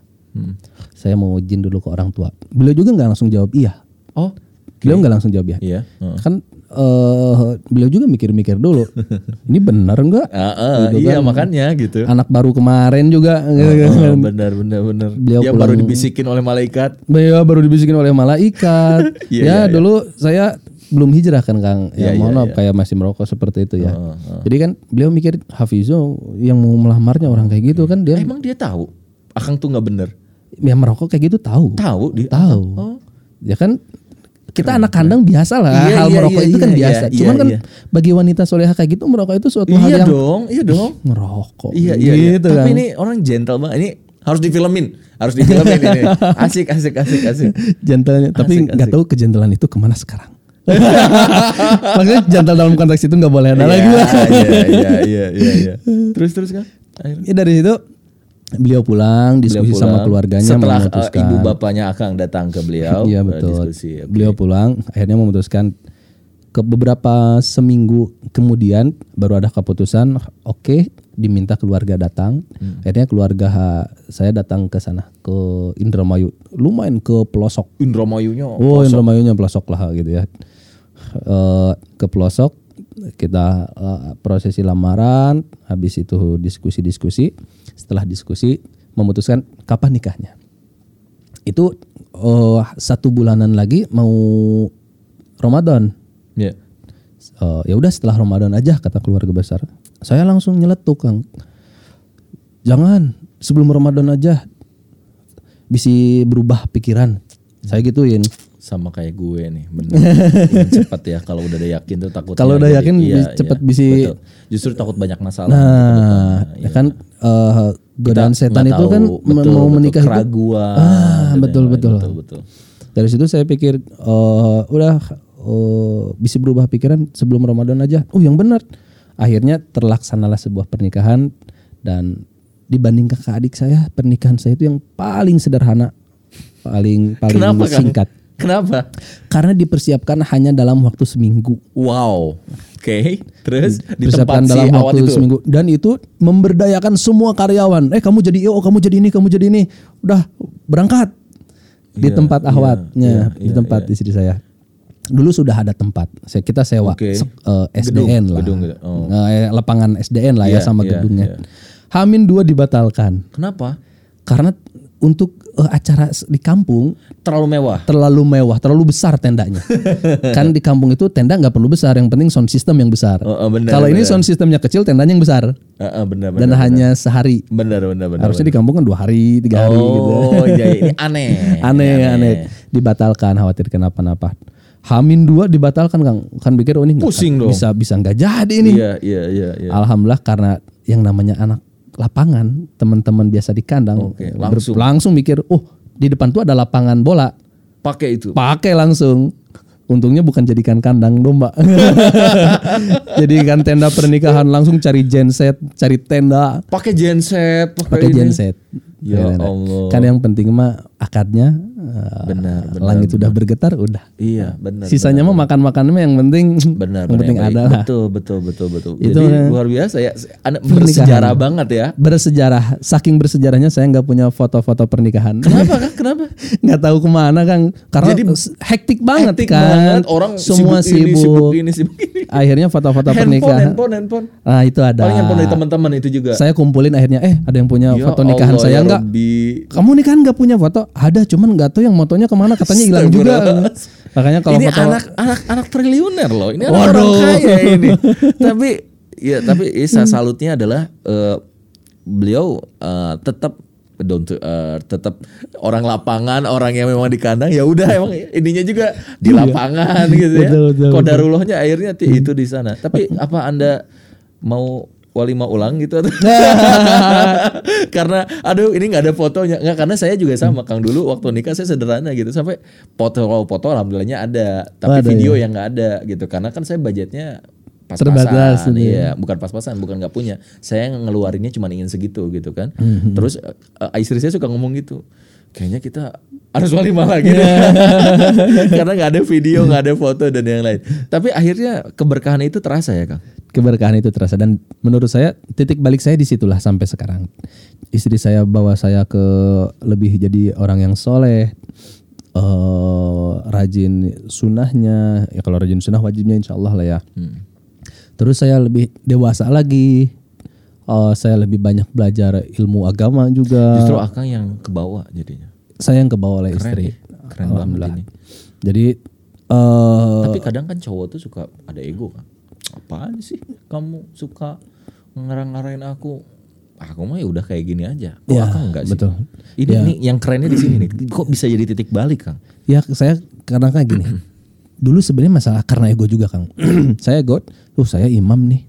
saya mau izin dulu ke orang tua beliau juga nggak langsung jawab iya Oh, beliau nggak langsung jawab iya iya. Heeh. kan eh beliau juga mikir-mikir dulu ini benar nggak Ah, ah, iya makanya gitu. anak baru kemarin juga Oh, benar benar benar. Beliau Yang baru dibisikin oleh malaikat. Beliau baru dibisikin oleh malaikat. Iya, ya iya, iya. dulu saya belum hijrah kan Kang. Ya Iya, mohon iya, maaf kayak masih merokok seperti itu ya. Oh, oh. Jadi kan beliau mikir Hafizo yang mau melamarnya orang kayak gitu kan dia Emang dia tahu Akang tuh nggak bener. ya merokok kayak gitu tahu. Tahu dia. Tahu. Oh. Ya kan kita anak kandang biasa lah Iya, hal iya, merokok iya, itu kan iya, biasa. iya, Cuman iya, kan iya. bagi wanita soleha kayak gitu merokok itu suatu hal Iya yang dong, iya dong. ngerokok. Iya iya. iya. Gitu Tapi kan. ini orang gentle banget. Ini harus difilmin, harus difilmin ini. Asik asik asik asik. Gentlenya, tapi nggak tahu kejentelan itu ke mana sekarang. Maksudnya gentle dalam konteks itu nggak boleh ada Iya, lagi lah. Iya iya iya iya. iya. Terus terus kan? Akhirnya. Ya dari situ beliau pulang diskusi Beliau sama pulang. keluarganya Setelah uh, memutuskan. ibu bapaknya Akang datang ke beliau. Iya uh, betul. Diskusi. oke. Beliau pulang akhirnya memutuskan ke beberapa seminggu kemudian baru ada keputusan oke diminta keluarga datang. Hmm. Akhirnya keluarga saya datang ke sana ke Indramayu. Lumayan ke pelosok. Indramayunya. Oh, Indramayunya pelosok lah gitu ya. Eh, ke pelosok kita eh, prosesi lamaran, habis itu diskusi-diskusi. Setelah diskusi memutuskan kapan nikahnya. Itu eh, satu bulanan lagi mau Ramadan. Iya. Eh, ya udah setelah Ramadan aja kata keluarga besar. Saya langsung nyeletuk Kang. Jangan sebelum Ramadan aja. Bisa berubah pikiran. Saya gituin. Sama kayak gue nih, bener. Cepat ya kalau udah ada yakin tuh takut. Kalau udah yakin bis- cepet bisa- Justru takut banyak masalah. Nah, ya kan eh, godaan setan itu tahu, kan betul, mau betul, menikah itu keraguan Ah, dan betul yang lain. betul. betul betul. Dari situ saya pikir eh, udah eh, bisa berubah pikiran sebelum Ramadan aja. Oh, yang benar. Akhirnya terlaksanalah sebuah pernikahan dan dibanding kakak adik saya, pernikahan saya itu yang paling sederhana, paling paling Kenapa singkat. Kenapa? Karena dipersiapkan hanya dalam waktu seminggu. Wow. Oke, terus di Dipersiapkan tempat si dalam awat waktu itu. seminggu dan itu memberdayakan semua karyawan. Eh kamu jadi IO, kamu jadi ini, kamu jadi ini. Udah berangkat di Iya, tempat iya, ahwatnya, iya, di iya, tempat iya. istri saya. Dulu sudah ada tempat. Saya kita sewa Oke. se- eh, SDN lah. gedung. Oh. Eh, lapangan SDN lah ya Iya, sama iya, gedungnya. iya. Hamin dua dibatalkan Kenapa? karena untuk eh, acara di kampung Terlalu mewah. terlalu mewah, terlalu besar tendanya. kan di kampung itu tenda nggak perlu besar, yang penting sound system yang besar. Oh, oh, benar, Kalau ini sound systemnya kecil, tendanya yang besar Heeh, benar dan benar. hanya sehari. Benar benar benar. Harusnya di kampung kan dua hari, tiga hari gitu. Oh, iya, ini aneh. aneh, Ini aneh, Dibatalkan, khawatir kenapa-napa. Hamin dua dibatalkan kang, kan pikir oh ini Pusing dong. bisa bisa nggak jadi ini. Iya iya iya iya. Alhamdulillah karena yang namanya anak lapangan, teman-teman biasa di kandang, Oke, ber- langsung. langsung mikir, oh di depan tuh ada lapangan bola, Pakai itu. pakai langsung. Untungnya bukan jadikan kandang domba. jadikan tenda pernikahan langsung cari genset, cari tenda, Pakai genset, pakai genset. Ya Nah, Allah. Kan yang penting mah akadnya eh, Benar, benar, langit sudah bergetar udah. Iya, benar. Sisanya mah makan makanannya yang penting benar yang penting benar, ada baik. lah. betul betul betul betul. Itu jadi kan- luar biasa ya. Anda bersejarah banget ya. Bersejarah, saking bersejarahnya saya nggak punya foto-foto pernikahan. kenapa kak kenapa? Nggak tahu ke mana kang. Karena Jadi, hektik banget Hektik kan banget, orang semua sibuk ini, sibuk, ini, sibuk ini. akhirnya foto-foto pernikahan. handphone handphone. Ah itu ada. Paling handphone dari teman-teman itu juga. Saya kumpulin akhirnya eh ada yang punya Ya foto nikahan Allah, saya ya nggak? Kamu nikahan nggak punya foto ada cuman nggak tahu yang motonya ke mana katanya hilang juga. Makanya kalau ini foto anak anak anak triliuner loh. Ini anak Waduh. orang kaya ini. Tapi ya tapi isa salutnya adalah eh, beliau eh, tetap don't eh, tetap orang lapangan orang yang memang di kandang ya udah emang ininya juga di lapangan gitu ya. Iya. Betul, betul, kodarullahnya akhirnya ti- itu di sana. Tapi apa anda mau walimah ulang gitu atau karena aduh ini nggak ada fotonya. Nggak karena saya juga sama Kang. Dulu waktu nikah saya sederhana gitu. Sampai foto-foto alhamdulillahnya ada. Tapi Ada, video yang nggak ada gitu. Karena kan saya budgetnya Terbatas, pas-pasan gitu iya bukan pas-pasan bukan nggak punya. Saya ngeluarinnya cuma ingin segitu gitu kan. Mhm. terus eh, istri saya suka ngomong gitu kayaknya kita harus walimah lagi deh. karena nggak ada video nggak ada foto dan yang lain. Tapi akhirnya keberkahan itu terasa ya Kang keberkahan itu terasa. Dan menurut saya titik balik saya di situlah sampai sekarang. Istri saya bawa saya ke lebih jadi orang yang soleh eh rajin sunahnya ya kalau rajin sunah wajibnya insya Allah lah ya. Hmm. terus saya lebih dewasa lagi. Eh, saya lebih banyak belajar ilmu agama juga. Justru Akang yang ke bawah jadinya. Saya yang kebawa oleh Keren istri. ya, keren banget ini. jadi eh Tapi kadang kan cowok tuh suka ada ego kan. Apaan sih kamu suka ngarang-ngarain aku? Aku mah ya udah kayak gini aja. Kok Ya, Akang enggak sih? betul. Ini nih yang kerennya di sini nih. Kok bisa jadi titik balik Kang? Ya saya karena kan gini. dulu sebenarnya masalah karena ego juga Kang. saya ego, tuh saya imam nih.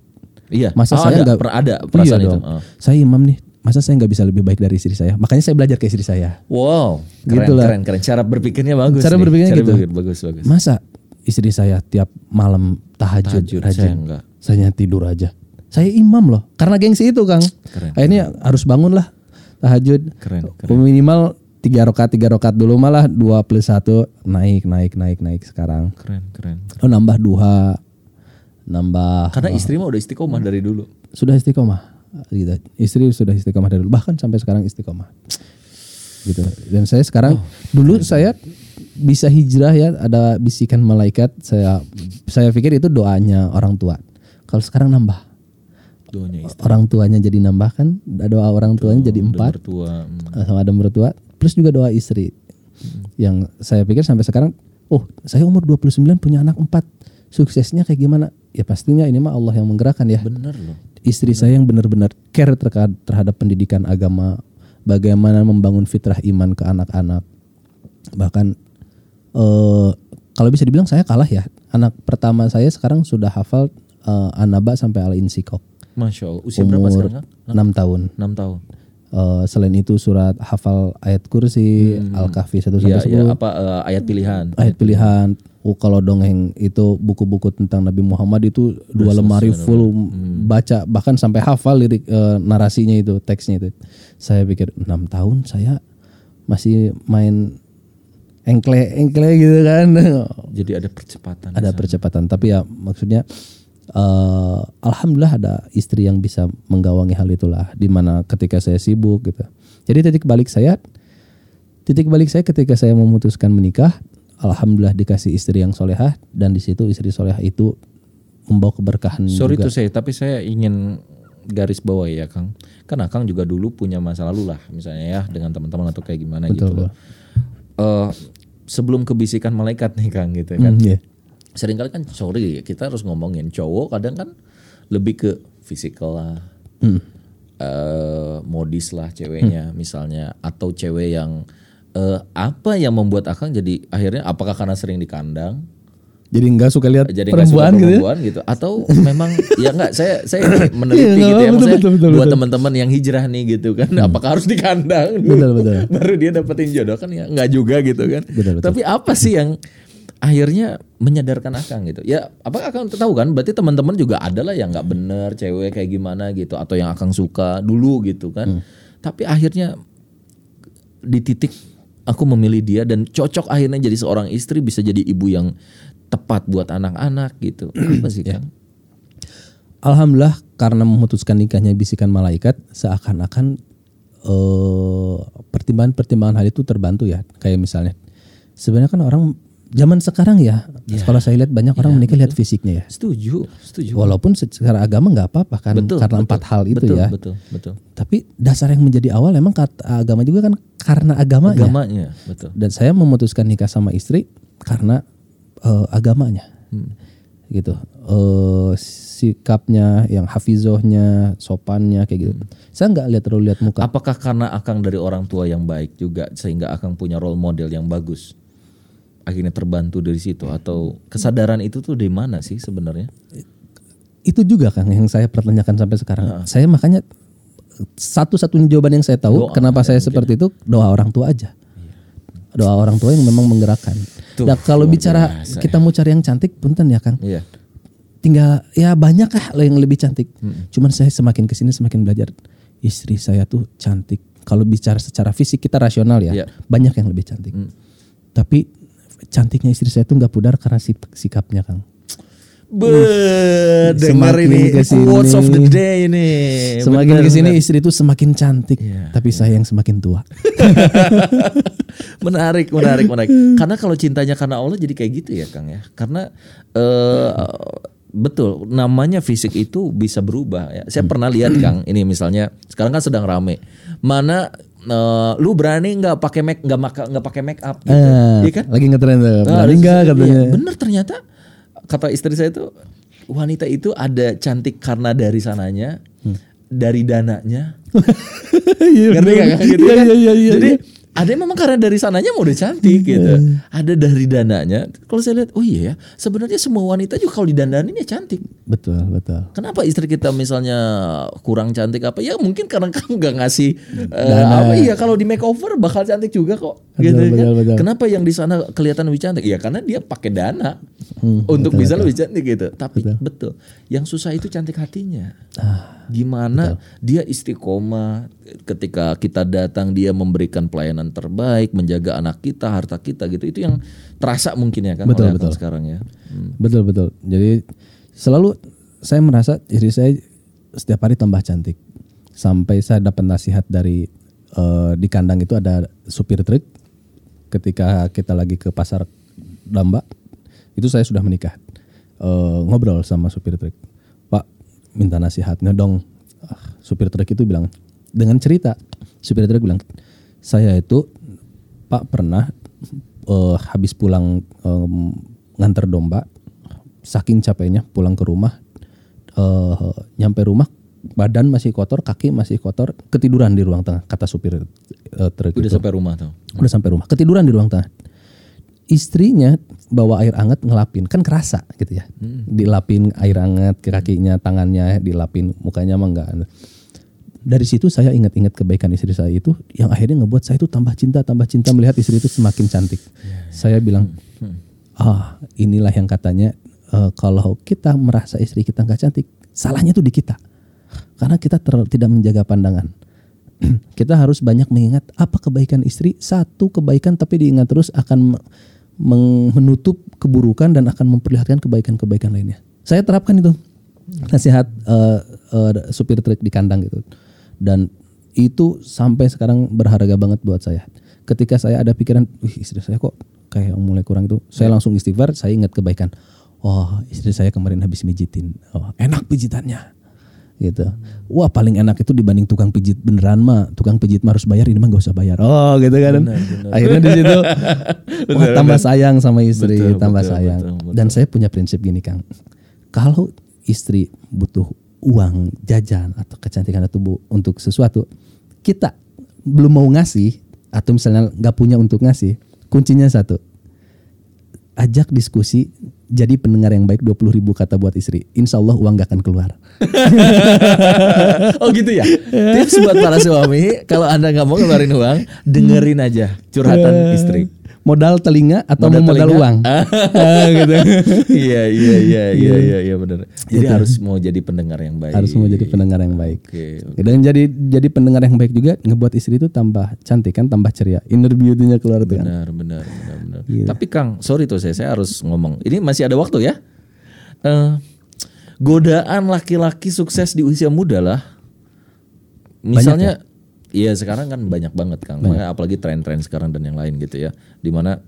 Iya. Masa Oh, saya ada, nggak per- ada Iya perasaan itu. dong. Oh. Saya imam nih. Masa saya nggak bisa lebih baik dari istri saya? Makanya saya belajar ke istri saya. Wow, keren, Gitu lah. keren, keren. Cara berpikirnya bagus. Cara nih. berpikirnya Cara gitu. berpikir bagus, bagus. Masa istri saya tiap malam tahajud, Tahajud, rajin. saya enggak. Saya tidur aja. Saya imam loh. Karena gengsi itu Kang. Keren, Akhirnya harus bangun lah tahajud. Keren, keren. Minimal tiga rokat tiga rokat dulu malah dua plus satu naik naik naik naik sekarang. Keren, keren. Oh nambah duha, nambah Karena istri mah udah istiqomah dari dulu. sudah istiqomah gitu. Istri sudah istiqomah dari dulu bahkan sampai sekarang istiqomah. Gitu. Dan saya sekarang dulu saya bisa hijrah ya ada bisikan malaikat saya saya pikir itu doanya orang tua. Kalau sekarang nambah Doanya istri. orang tuanya jadi nambah kan doa orang tuanya jadi empat Mertua. hmm. eh, sama ada mertua plus juga doa istri yang saya pikir sampai sekarang oh saya umur 29 punya anak empat suksesnya kayak gimana ya pastinya ini mah Allah yang menggerakkan ya Bener loh. istri saya yang benar-benar care terhadap pendidikan agama bagaimana membangun fitrah iman ke anak-anak bahkan eh kalau bisa dibilang saya kalah ya. Anak pertama saya sekarang sudah hafal eh, anaba sampai al insikok Masya Allah. Usia berapa umur sekarang Kang? 6 tahun. 6 tahun. Eh, selain itu surat hafal ayat kursi al-kahfi 1 sampai 10 iya, apa eh, ayat pilihan. ayat pilihan. Oh, kalau dongeng itu buku-buku tentang Nabi Muhammad itu dua lemari full baca bahkan sampai hafal lirik eh, narasinya itu teksnya itu. Saya pikir enam tahun saya masih main engkle engkle gitu kan. Jadi ada percepatan. ada percepatan. Tapi ya maksudnya eh, alhamdulillah ada istri yang bisa menggawangi hal itulah. Di mana ketika saya sibuk gitu. Jadi titik balik saya titik balik saya ketika saya memutuskan menikah alhamdulillah dikasih istri yang solehah. Dan di situ istri solehah itu membawa keberkahan Sorry juga. tuh saya, tapi saya ingin garis bawah ya Kang. Kan Akang juga dulu punya masa lalu lah, misalnya ya dengan teman-teman atau kayak gimana gitu loh. Eh, sebelum kebisikan malaikat nih Kang gitu kan. Hmm, iya. Seringkali kan sorry kita harus ngomongin cowok kadang kan lebih ke fisikal lah. Hmm. eh, modis lah ceweknya misalnya atau cewek yang eh, apa yang membuat Akang jadi akhirnya apakah karena sering di kandang jadi nggak suka lihat jadi nggak suka perempuan gitu ya? perempuan gitu. Atau memang ya nggak saya saya meneliti Iya, gitu ya. maksudnya betul, betul, buat betul. teman-teman yang hijrah nih gitu kan. Apakah harus di kandang Betul, betul. baru dia dapetin jodoh kan ya nggak juga gitu kan. Betul, betul. tapi apa sih yang akhirnya menyadarkan akang gitu? Ya apakah akang tahu kan? Berarti teman-teman juga ada lah yang nggak bener cewek kayak gimana gitu. Atau yang akang suka dulu gitu kan. Hmm. tapi akhirnya di titik aku memilih dia dan cocok akhirnya jadi seorang istri bisa jadi ibu yang tepat buat anak-anak gitu. Apa sih Kang? Alhamdulillah karena memutuskan nikahnya bisikan malaikat seakan-akan eh, pertimbangan-pertimbangan hal itu terbantu ya. Kayak misalnya sebenarnya kan orang zaman sekarang ya, kalau saya lihat banyak orang menikah lihat fisiknya ya. Setuju, setuju. Walaupun secara agama nggak apa-apa kan Betul, karena betul, empat hal itu betul, ya. Betul, betul. Tapi dasar yang menjadi awal emang kata agama juga kan karena agamanya. Agamanya, betul. Dan saya memutuskan nikah sama istri karena eh, agamanya. Gitu. Eh, sikapnya yang hafizohnya, sopannya kayak gitu. Saya nggak lihat terlalu lihat muka. Apakah karena Akang dari orang tua yang baik juga sehingga Akang punya role model yang bagus? Akhirnya terbantu dari situ atau kesadaran itu tuh dari mana sih sebenarnya? Itu juga Kang yang saya pertanyakan sampai sekarang. Saya makanya satu-satunya jawaban yang saya tahu Doa kenapa saya seperti itu doa orang tua aja. Doa orang tua yang memang menggerakkan. Tuh, Nah, kalau bicara biasa kita mau cari yang cantik, punten ya Kang. Iya. Tinggal ya banyak lah yang lebih cantik. Cuman saya semakin ke sini semakin belajar istri saya tuh cantik. Kalau bicara secara fisik kita rasional ya, Iya. banyak yang lebih cantik. Tapi cantiknya istri saya tuh nggak pudar karena sik- sikapnya Kang. Be, dengar Semakin ini ke sini. quotes of the day ini. Semakin Bener, ke sini bener. istri itu semakin cantik, Iya, tapi saya yang semakin tua. menarik, menarik, menarik. Karena kalau cintanya karena Allah jadi kayak gitu ya, Kang ya. Karena eh betul, namanya fisik itu bisa berubah ya. Saya pernah lihat Kang, ini misalnya sekarang kan sedang rame. Mana eh, lu berani nggak pakai make nggak nggak pakai make up gitu. Eh, Iya kan? Lagi ngetren tuh. Nah, Berani nggak iya, katanya. bener ternyata kata istri saya itu wanita itu ada cantik karena dari sananya, dari dananya. Iya, Ngerti gak? Gitu Iya, kan? iya, iya, iya, Jadi iya. Ada yang memang karena dari sananya mau udah cantik gitu. Ada dari dananya. Kalau saya lihat, oh iya ya, sebenarnya semua wanita juga kalau didandanin ya cantik. Betul, betul. Kenapa istri kita misalnya kurang cantik apa? Ya mungkin karena kamu gak ngasih Dana. apa? Iya kalau di makeover bakal cantik juga kok. Betul, gitu kan? betul, betul. Kenapa yang di sana kelihatan lebih cantik? Ya karena dia pakai dana Hmm, untuk bisa lebih cantik gitu. Tapi betul. yang susah itu cantik hatinya. Ah, Gimana dia istiqomah ketika kita datang dia memberikan pelayanan terbaik, menjaga anak kita, harta kita gitu. Itu yang terasa mungkin ya kan Betul, betul. sekarang ya. Hmm. Betul, betul. Jadi selalu saya merasa istri saya setiap hari tambah cantik. Sampai saya dapat nasihat dari eh, di kandang itu ada supir truk ketika kita lagi ke pasar Damba itu saya sudah menikah Eh, ngobrol sama supir truk Pak minta nasihatnya dong Ah, supir truk itu bilang dengan cerita supir truk bilang saya itu Pak pernah eh, habis pulang em, nganter domba saking capeknya pulang ke rumah eh, nyampe rumah badan masih kotor kaki masih kotor ketiduran di ruang tengah kata supir eh, truk Udah itu. sampai rumah tuh. udah sampai rumah ketiduran di ruang tengah istrinya bawa air hangat ngelapin kan kerasa gitu ya dilapin air hangat ke kakinya tangannya dilapin mukanya emang enggak dari situ saya ingat-ingat kebaikan istri saya itu yang akhirnya ngebuat saya itu tambah cinta tambah cinta melihat istri itu semakin cantik. Saya bilang ah inilah yang katanya eh, kalau kita merasa istri kita nggak cantik salahnya tuh di kita. Karena kita ter- tidak menjaga pandangan. Kita harus banyak mengingat apa kebaikan istri. Satu kebaikan tapi diingat terus akan menutup keburukan dan akan memperlihatkan kebaikan-kebaikan lainnya. Saya terapkan itu. Nasihat eh, eh, supir truk di kandang gitu dan itu sampai sekarang berharga banget buat saya ketika saya ada pikiran wih istri saya kok kayak mulai kurang itu saya langsung istighfar saya ingat kebaikan oh istri saya kemarin habis mijitin oh enak pijitannya gitu. Wah paling enak itu dibanding tukang pijit beneran mah, tukang pijit mah harus bayar ini mah gak usah bayar. Oh gitu kan. Akhirnya di situ wah tambah sayang sama istri, Betul, tambah betul, sayang. betul, betul. Dan saya punya prinsip gini Kang. Kalau istri butuh uang jajan atau kecantikan tubuh untuk sesuatu, kita belum mau ngasih atau misalnya nggak punya untuk ngasih, kuncinya satu. Ajak diskusi jadi pendengar yang baik 20 ribu kata buat istri. Insya Allah uang gak akan keluar. oh gitu ya. Tips buat para suami, kalau anda nggak mau ngeluarin uang, dengerin aja curhatan istri. Modal telinga atau Modal mau modal telinga? uang? Ah, gitu. Iya iya iya iya iya iya benar. Jadi harus mau jadi pendengar yang baik. Harus mau jadi pendengar yang baik. Oke. Dan jadi jadi pendengar yang baik juga ngebuat istri itu tambah cantik kan, tambah ceria. Inner beauty-nya keluar tuh kan. Benar benar benar benar. Iya. Tapi Kang, sorry tuh saya saya harus ngomong. Ini masih ada waktu ya. Eh godaan laki-laki sukses di usia muda lah. Misalnya Iya sekarang kan banyak banget Kang. Makanya apalagi tren-tren sekarang dan yang lain gitu ya. Di mana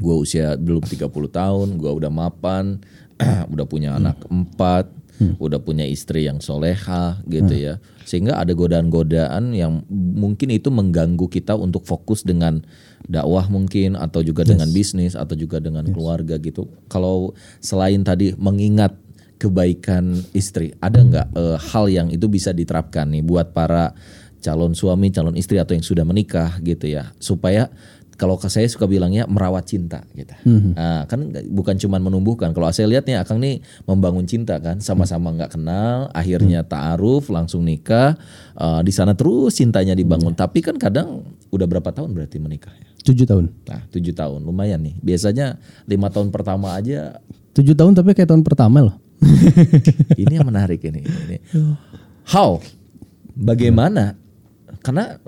gua usia belum 30 tahun, gua udah mapan, udah punya anak empat, udah punya istri yang soleha gitu ya. Sehingga ada godaan-godaan yang mungkin itu mengganggu kita untuk fokus dengan dakwah mungkin atau juga dengan bisnis atau juga dengan keluarga gitu. Kalau selain tadi mengingat kebaikan istri, ada nggak eh, hal yang itu bisa diterapkan nih buat para calon suami, calon istri atau yang sudah menikah gitu ya, supaya kalau ke saya suka bilangnya merawat cinta gitu. Nah, kan bukan cuma menumbuhkan. Kalau saya lihat nih Akang nih membangun cinta kan, sama-sama nggak kenal, akhirnya taaruf, langsung nikah, eh, di sana terus cintanya dibangun. Tapi kan kadang udah berapa tahun berarti menikah ya? Tujuh tahun. Nah, tujuh tahun lumayan nih. Biasanya lima tahun pertama aja Tujuh tahun tapi kayak tahun pertama loh. ini yang menarik ini. ini. How? Bagaimana? Karena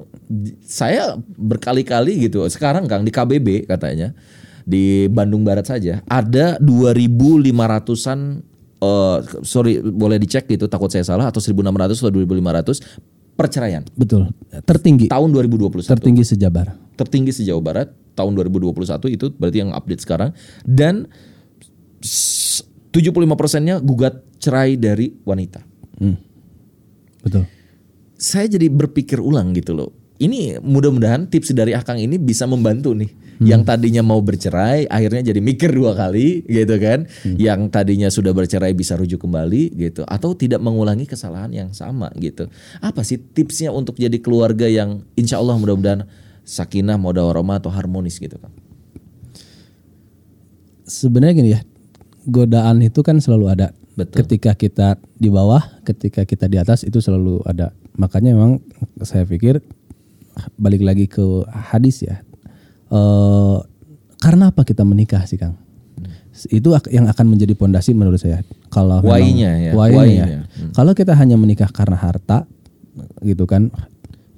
saya berkali-kali gitu. Sekarang Kang di KBB katanya di Bandung Barat saja ada 2.500-an eh, sorry boleh dicek gitu takut saya salah atau 1.600 atau 2.500 perceraian Betul. Tertinggi. tahun 2021 Tertinggi sejabar. tertinggi sejauh barat tahun 2021 itu berarti yang update sekarang dan s- 75 persennya gugat cerai dari wanita. Hmm. Betul. Saya jadi berpikir ulang gitu loh. Ini mudah-mudahan tips dari Akang ini bisa membantu nih. Yang tadinya mau bercerai akhirnya jadi mikir dua kali gitu kan. Yang tadinya sudah bercerai bisa rujuk kembali gitu atau tidak mengulangi kesalahan yang sama gitu. Apa sih tipsnya untuk jadi keluarga yang insya Allah mudah-mudahan sakinah, moda warahmah atau harmonis gitu kan? Sebenarnya gini ya, godaan itu kan selalu ada. Betul. Ketika kita di bawah, ketika kita di atas itu selalu ada. Makanya memang saya pikir balik lagi ke hadis ya. Eh karena apa kita menikah sih Kang? Itu yang akan menjadi pondasi menurut saya. Kalau memang- ya, why-nya why-nya. ya. Kalau kita hanya menikah karena harta, gitu kan?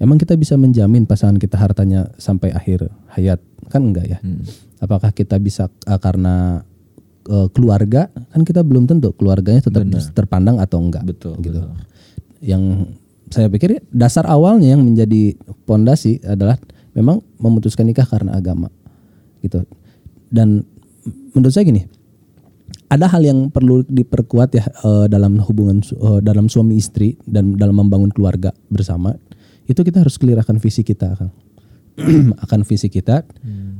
Emang kita bisa menjamin pasangan kita hartanya sampai akhir hayat? Kan enggak ya? Apakah kita bisa uh, karena uh, keluarga? Kan kita belum tentu keluarganya tetap terpandang atau enggak. Betul, gitu. Yang saya pikir dasar awalnya yang menjadi pondasi adalah memang memutuskan nikah karena agama, gitu. Dan menurut saya gini, ada hal yang perlu diperkuat ya eh, dalam hubungan eh, dalam suami istri dan dalam membangun keluarga bersama. Itu kita harus clear akan visi kita, akan visi kita.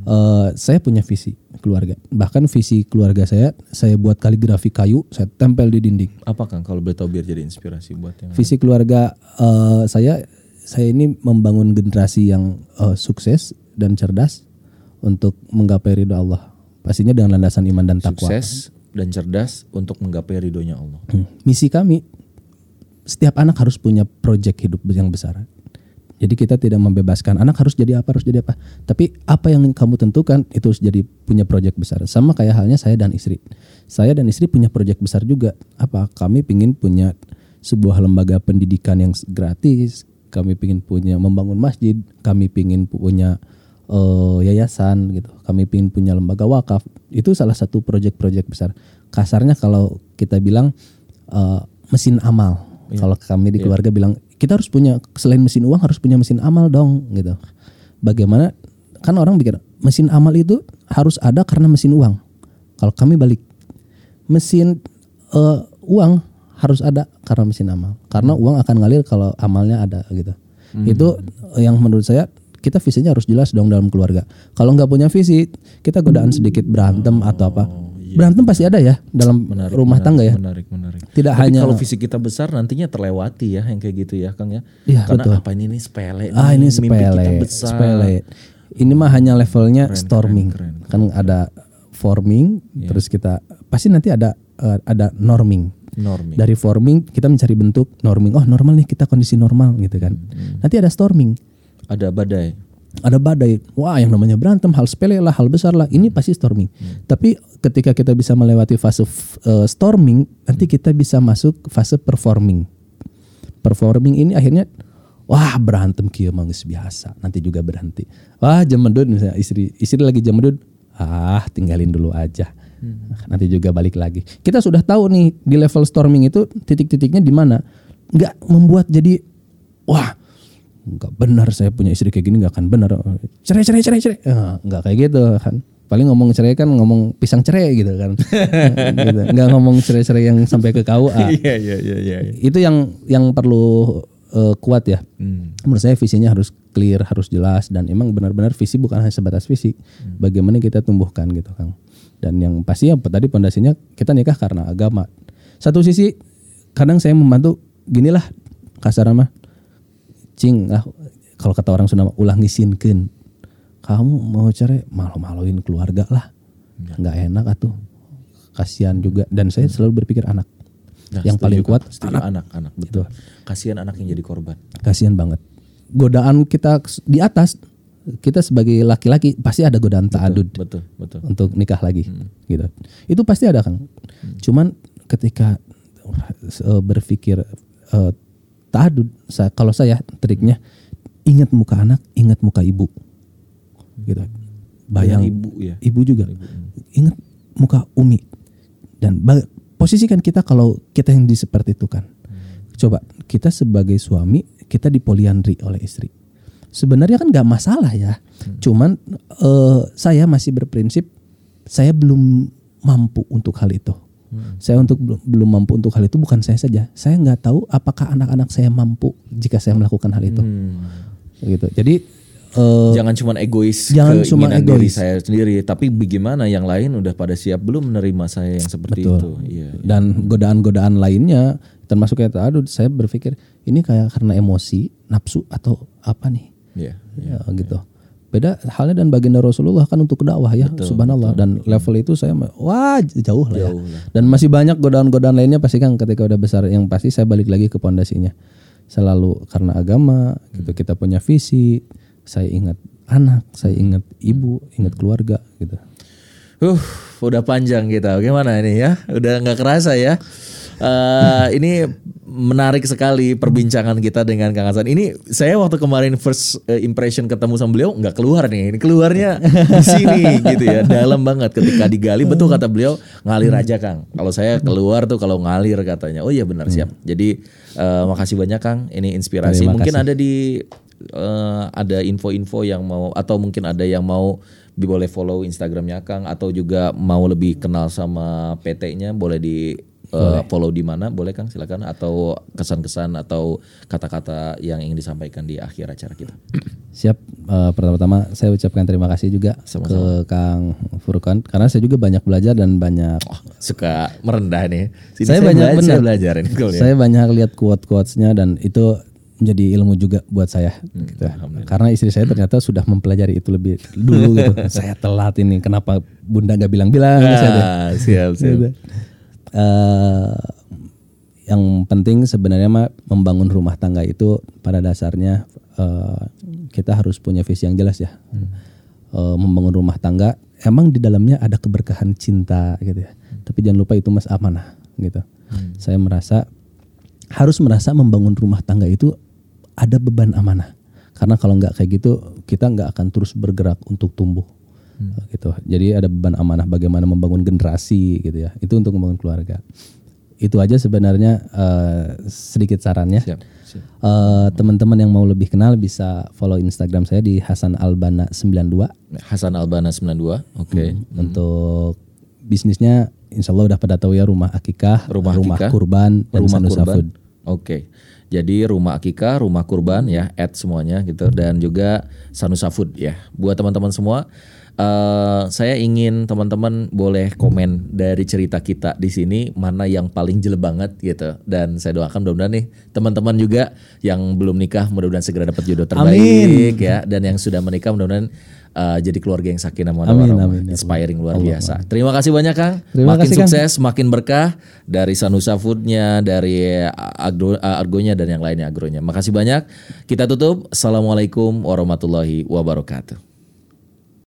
Eh, saya punya visi keluarga. Bahkan visi keluarga saya, saya buat kaligrafi kayu, saya tempel di dinding. Apa Kang kalau boleh tahu biar jadi inspirasi buat yang Visi keluarga eh, saya, saya ini membangun generasi yang eh, sukses dan cerdas untuk menggapai ridho Allah. Pastinya dengan landasan iman dan takwa. sukses dan cerdas untuk menggapai ridhonya Allah. Hmm. Misi kami setiap anak harus punya proyek hidup yang besar. Jadi kita tidak membebaskan anak harus jadi apa harus jadi apa. Tapi apa yang kamu tentukan itu harus jadi punya proyek besar. Sama kayak halnya saya dan istri. Saya dan istri punya proyek besar juga. Apa kami ingin punya sebuah lembaga pendidikan yang gratis. Kami ingin punya membangun masjid. Kami ingin punya eh, yayasan gitu. Kami ingin punya lembaga wakaf. Itu salah satu proyek-proyek besar. Kasarnya kalau kita bilang eh, mesin amal. Kalau kami di keluarga bilang kita harus punya selain mesin uang harus punya mesin amal dong gitu. Bagaimana kan orang pikir mesin amal itu harus ada karena mesin uang. Kalau kami balik mesin eh, uang harus ada karena mesin amal. Karena uang akan ngalir kalau amalnya ada gitu. Itu yang menurut saya kita visinya harus jelas dong dalam keluarga. Kalau nggak punya visi, kita godaan sedikit berantem atau apa. Berantem pasti ada ya dalam rumah tangga ya. Menarik, menarik. Tidak Tapi hanya kalau visi kita besar nantinya terlewati ya yang kayak gitu ya, Kang ya. Iya, Karena betul. apa ini nih sepele ah ini mimpi sepele, kita besar. sepele. Ini mah hanya levelnya storming. keren, Kan ada forming, terus kita pasti nanti ada eh, ada norming. Norming. Dari forming kita mencari bentuk norming. Oh normal nih kita kondisi normal gitu kan. Hmm, Nanti ada storming. Ada badai. Ada badai. Wah, yang namanya berantem hal sepele lah, hal besar lah. Ini pasti storming. Tapi ketika kita bisa melewati fase eh, storming, nanti kita bisa masuk fase performing. Performing ini akhirnya wah berantem kieu mah geus biasa. Nanti juga berhenti. Wah, jam misalnya istri istri lagi jam medud, ah tinggalin dulu aja. Nanti juga balik lagi. Kita sudah tahu nih di level storming itu titik-titiknya di mana. Nggak membuat jadi wah nggak benar saya punya istri kayak gini nggak akan benar. Cerai cerai cerai cerai. Nggak kayak gitu kan. Paling ngomong cerai kan ngomong pisang cerai gitu kan. Gitu. nggak ngomong cerai cerai yang sampai ke KUA Iya iya iya iya. itu yang yang perlu eh, kuat ya. Hmm. menurut saya visinya harus clear harus jelas dan emang benar-benar visi bukan hanya sebatas visi. Bagaimana kita tumbuhkan gitu kang. Dan yang pasti ya tadi pondasinya kita nikah karena agama. Satu sisi kadang saya membantu ginilah kasar mah cing ah, kalau kata orang Sunda mah, ulah ngisinkeun kamu mau cerai malu-maluin keluarga lah. Nggak enak atuh. Kasihan juga. Dan saya selalu berpikir anak. Nah, yang paling kuat Setuju, anak. anak betul. Kasihan anak yang jadi korban. kasihan banget. Godaan kita di atas kita sebagai laki-laki pasti ada godaan ta'adud Betul betul. untuk nikah lagi. Gitu. Itu pasti ada kang. Cuman ketika uh, berpikir uh, ta'adud sa- kalau saya triknya ingat muka anak ingat muka ibu. Gitu. Bayang ibu ya. ibu juga. Ingat muka umi. Dan posisikan kita kalau kita yang di seperti itu kan. Coba kita sebagai suami kita dipoliandri oleh istri. Sebenarnya kan nggak masalah ya. Cuman eh, saya masih berprinsip saya belum mampu untuk hal itu saya untuk belum mampu untuk hal itu bukan saya saja saya nggak tahu apakah anak-anak saya mampu jika saya melakukan hal itu Hmm. gitu jadi eh, Jangan cuma egois Jangan cuma keinginan diri egois. saya sendiri, tapi bagaimana yang lain udah pada siap belum menerima saya yang seperti Betul. itu. Iya. dan godaan-godaan lainnya termasuk kayak aduh saya berpikir ini kayak karena emosi nafsu atau apa nih Iya. ya, gitu beda halnya dan baginda Rasulullah kan untuk dakwah ya subhanallah. dan level itu saya wah jauh lah ya. Jauh lah. dan masih banyak godaan-godaan lainnya pasti kan ketika udah besar. Yang pasti saya balik lagi ke pondasinya. Selalu karena agama gitu. Kita punya visi. Saya ingat anak saya ingat ibu ingat keluarga gitu. Uh, udah panjang kita. Bagaimana ini ya? Udah nggak kerasa ya. Eh, ini menarik sekali perbincangan kita dengan Kang Hasan. Ini saya waktu kemarin first eh, impression ketemu sama beliau nggak keluar nih. Ini keluarnya di sini gitu ya. Dalam banget ketika digali betul kata beliau ngalir aja Kang. Kalau saya keluar tuh kalau ngalir katanya. Oh iya benar siap. Jadi eh, makasih banyak Kang. Ini inspirasi. Terima Mungkin kasih. ada di eh, ada info-info yang mau atau mungkin ada yang mau boleh follow Instagramnya Kang atau juga mau lebih kenal sama PT-nya boleh di eh, follow di mana boleh Kang silakan atau kesan-kesan atau kata-kata yang ingin disampaikan di akhir acara kita. Siap. Eh, pertama-tama saya ucapkan terima kasih juga ke Kang Furkan karena saya juga banyak belajar dan banyak Suka merendah nih. Sini saya, banyak belajar, benar. saya belajar ini cool ya. Saya banyak lihat quote-quotesnya dan itu menjadi ilmu juga buat saya. Hmm, gitu. Karena istri saya ternyata sudah mempelajari itu lebih dulu gitu. saya telat ini. Kenapa bunda nggak bilang-bilang? saya? Ah, siap siap. Gitu. Eh, yang penting sebenarnya mah membangun rumah tangga itu pada dasarnya eh, kita harus punya visi yang jelas ya. Eh, membangun rumah tangga emang di dalamnya ada keberkahan cinta gitu ya. Tapi jangan lupa itu mas amanah gitu. Saya merasa harus merasa membangun rumah tangga itu ada beban amanah. Karena kalau nggak kayak gitu kita nggak akan terus bergerak untuk tumbuh gitu. Jadi ada beban amanah bagaimana membangun generasi gitu ya. Itu untuk membangun keluarga. Itu aja sebenarnya eh, sedikit sarannya. Siap, siap. Eh, teman-teman yang mau lebih kenal bisa follow Instagram saya di Hasan Albana 92 Hasan Albana 92. Oke. untuk bisnisnya Insya Allah udah pada tahu ya rumah akikah, Rumah akikah, kurban dan rumah Sanusa kurban. Food. Oke. Jadi rumah akikah, rumah kurban ya, add semuanya gitu dan juga Sanusa Food ya. Buat teman-teman semua Eh, saya ingin teman-teman boleh komen dari cerita kita di sini mana yang paling jelek banget gitu. Dan saya doakan mudah-mudahan nih teman-teman juga yang belum nikah mudah-mudahan segera dapat jodoh terbaik ya. Dan yang sudah menikah mudah-mudahan uh, jadi keluarga yang sakinah mawaddah Amin, warahmah. amin, inspiring luar biasa. Terima kasih banyak Kang. Terima makin kasih, Kang. sukses, makin berkah dari Sanusa Foodnya, dari agro, uh, Argonya dan yang lainnya agronya. Makasih banyak. Kita tutup. Assalamualaikum warahmatullahi wabarakatuh.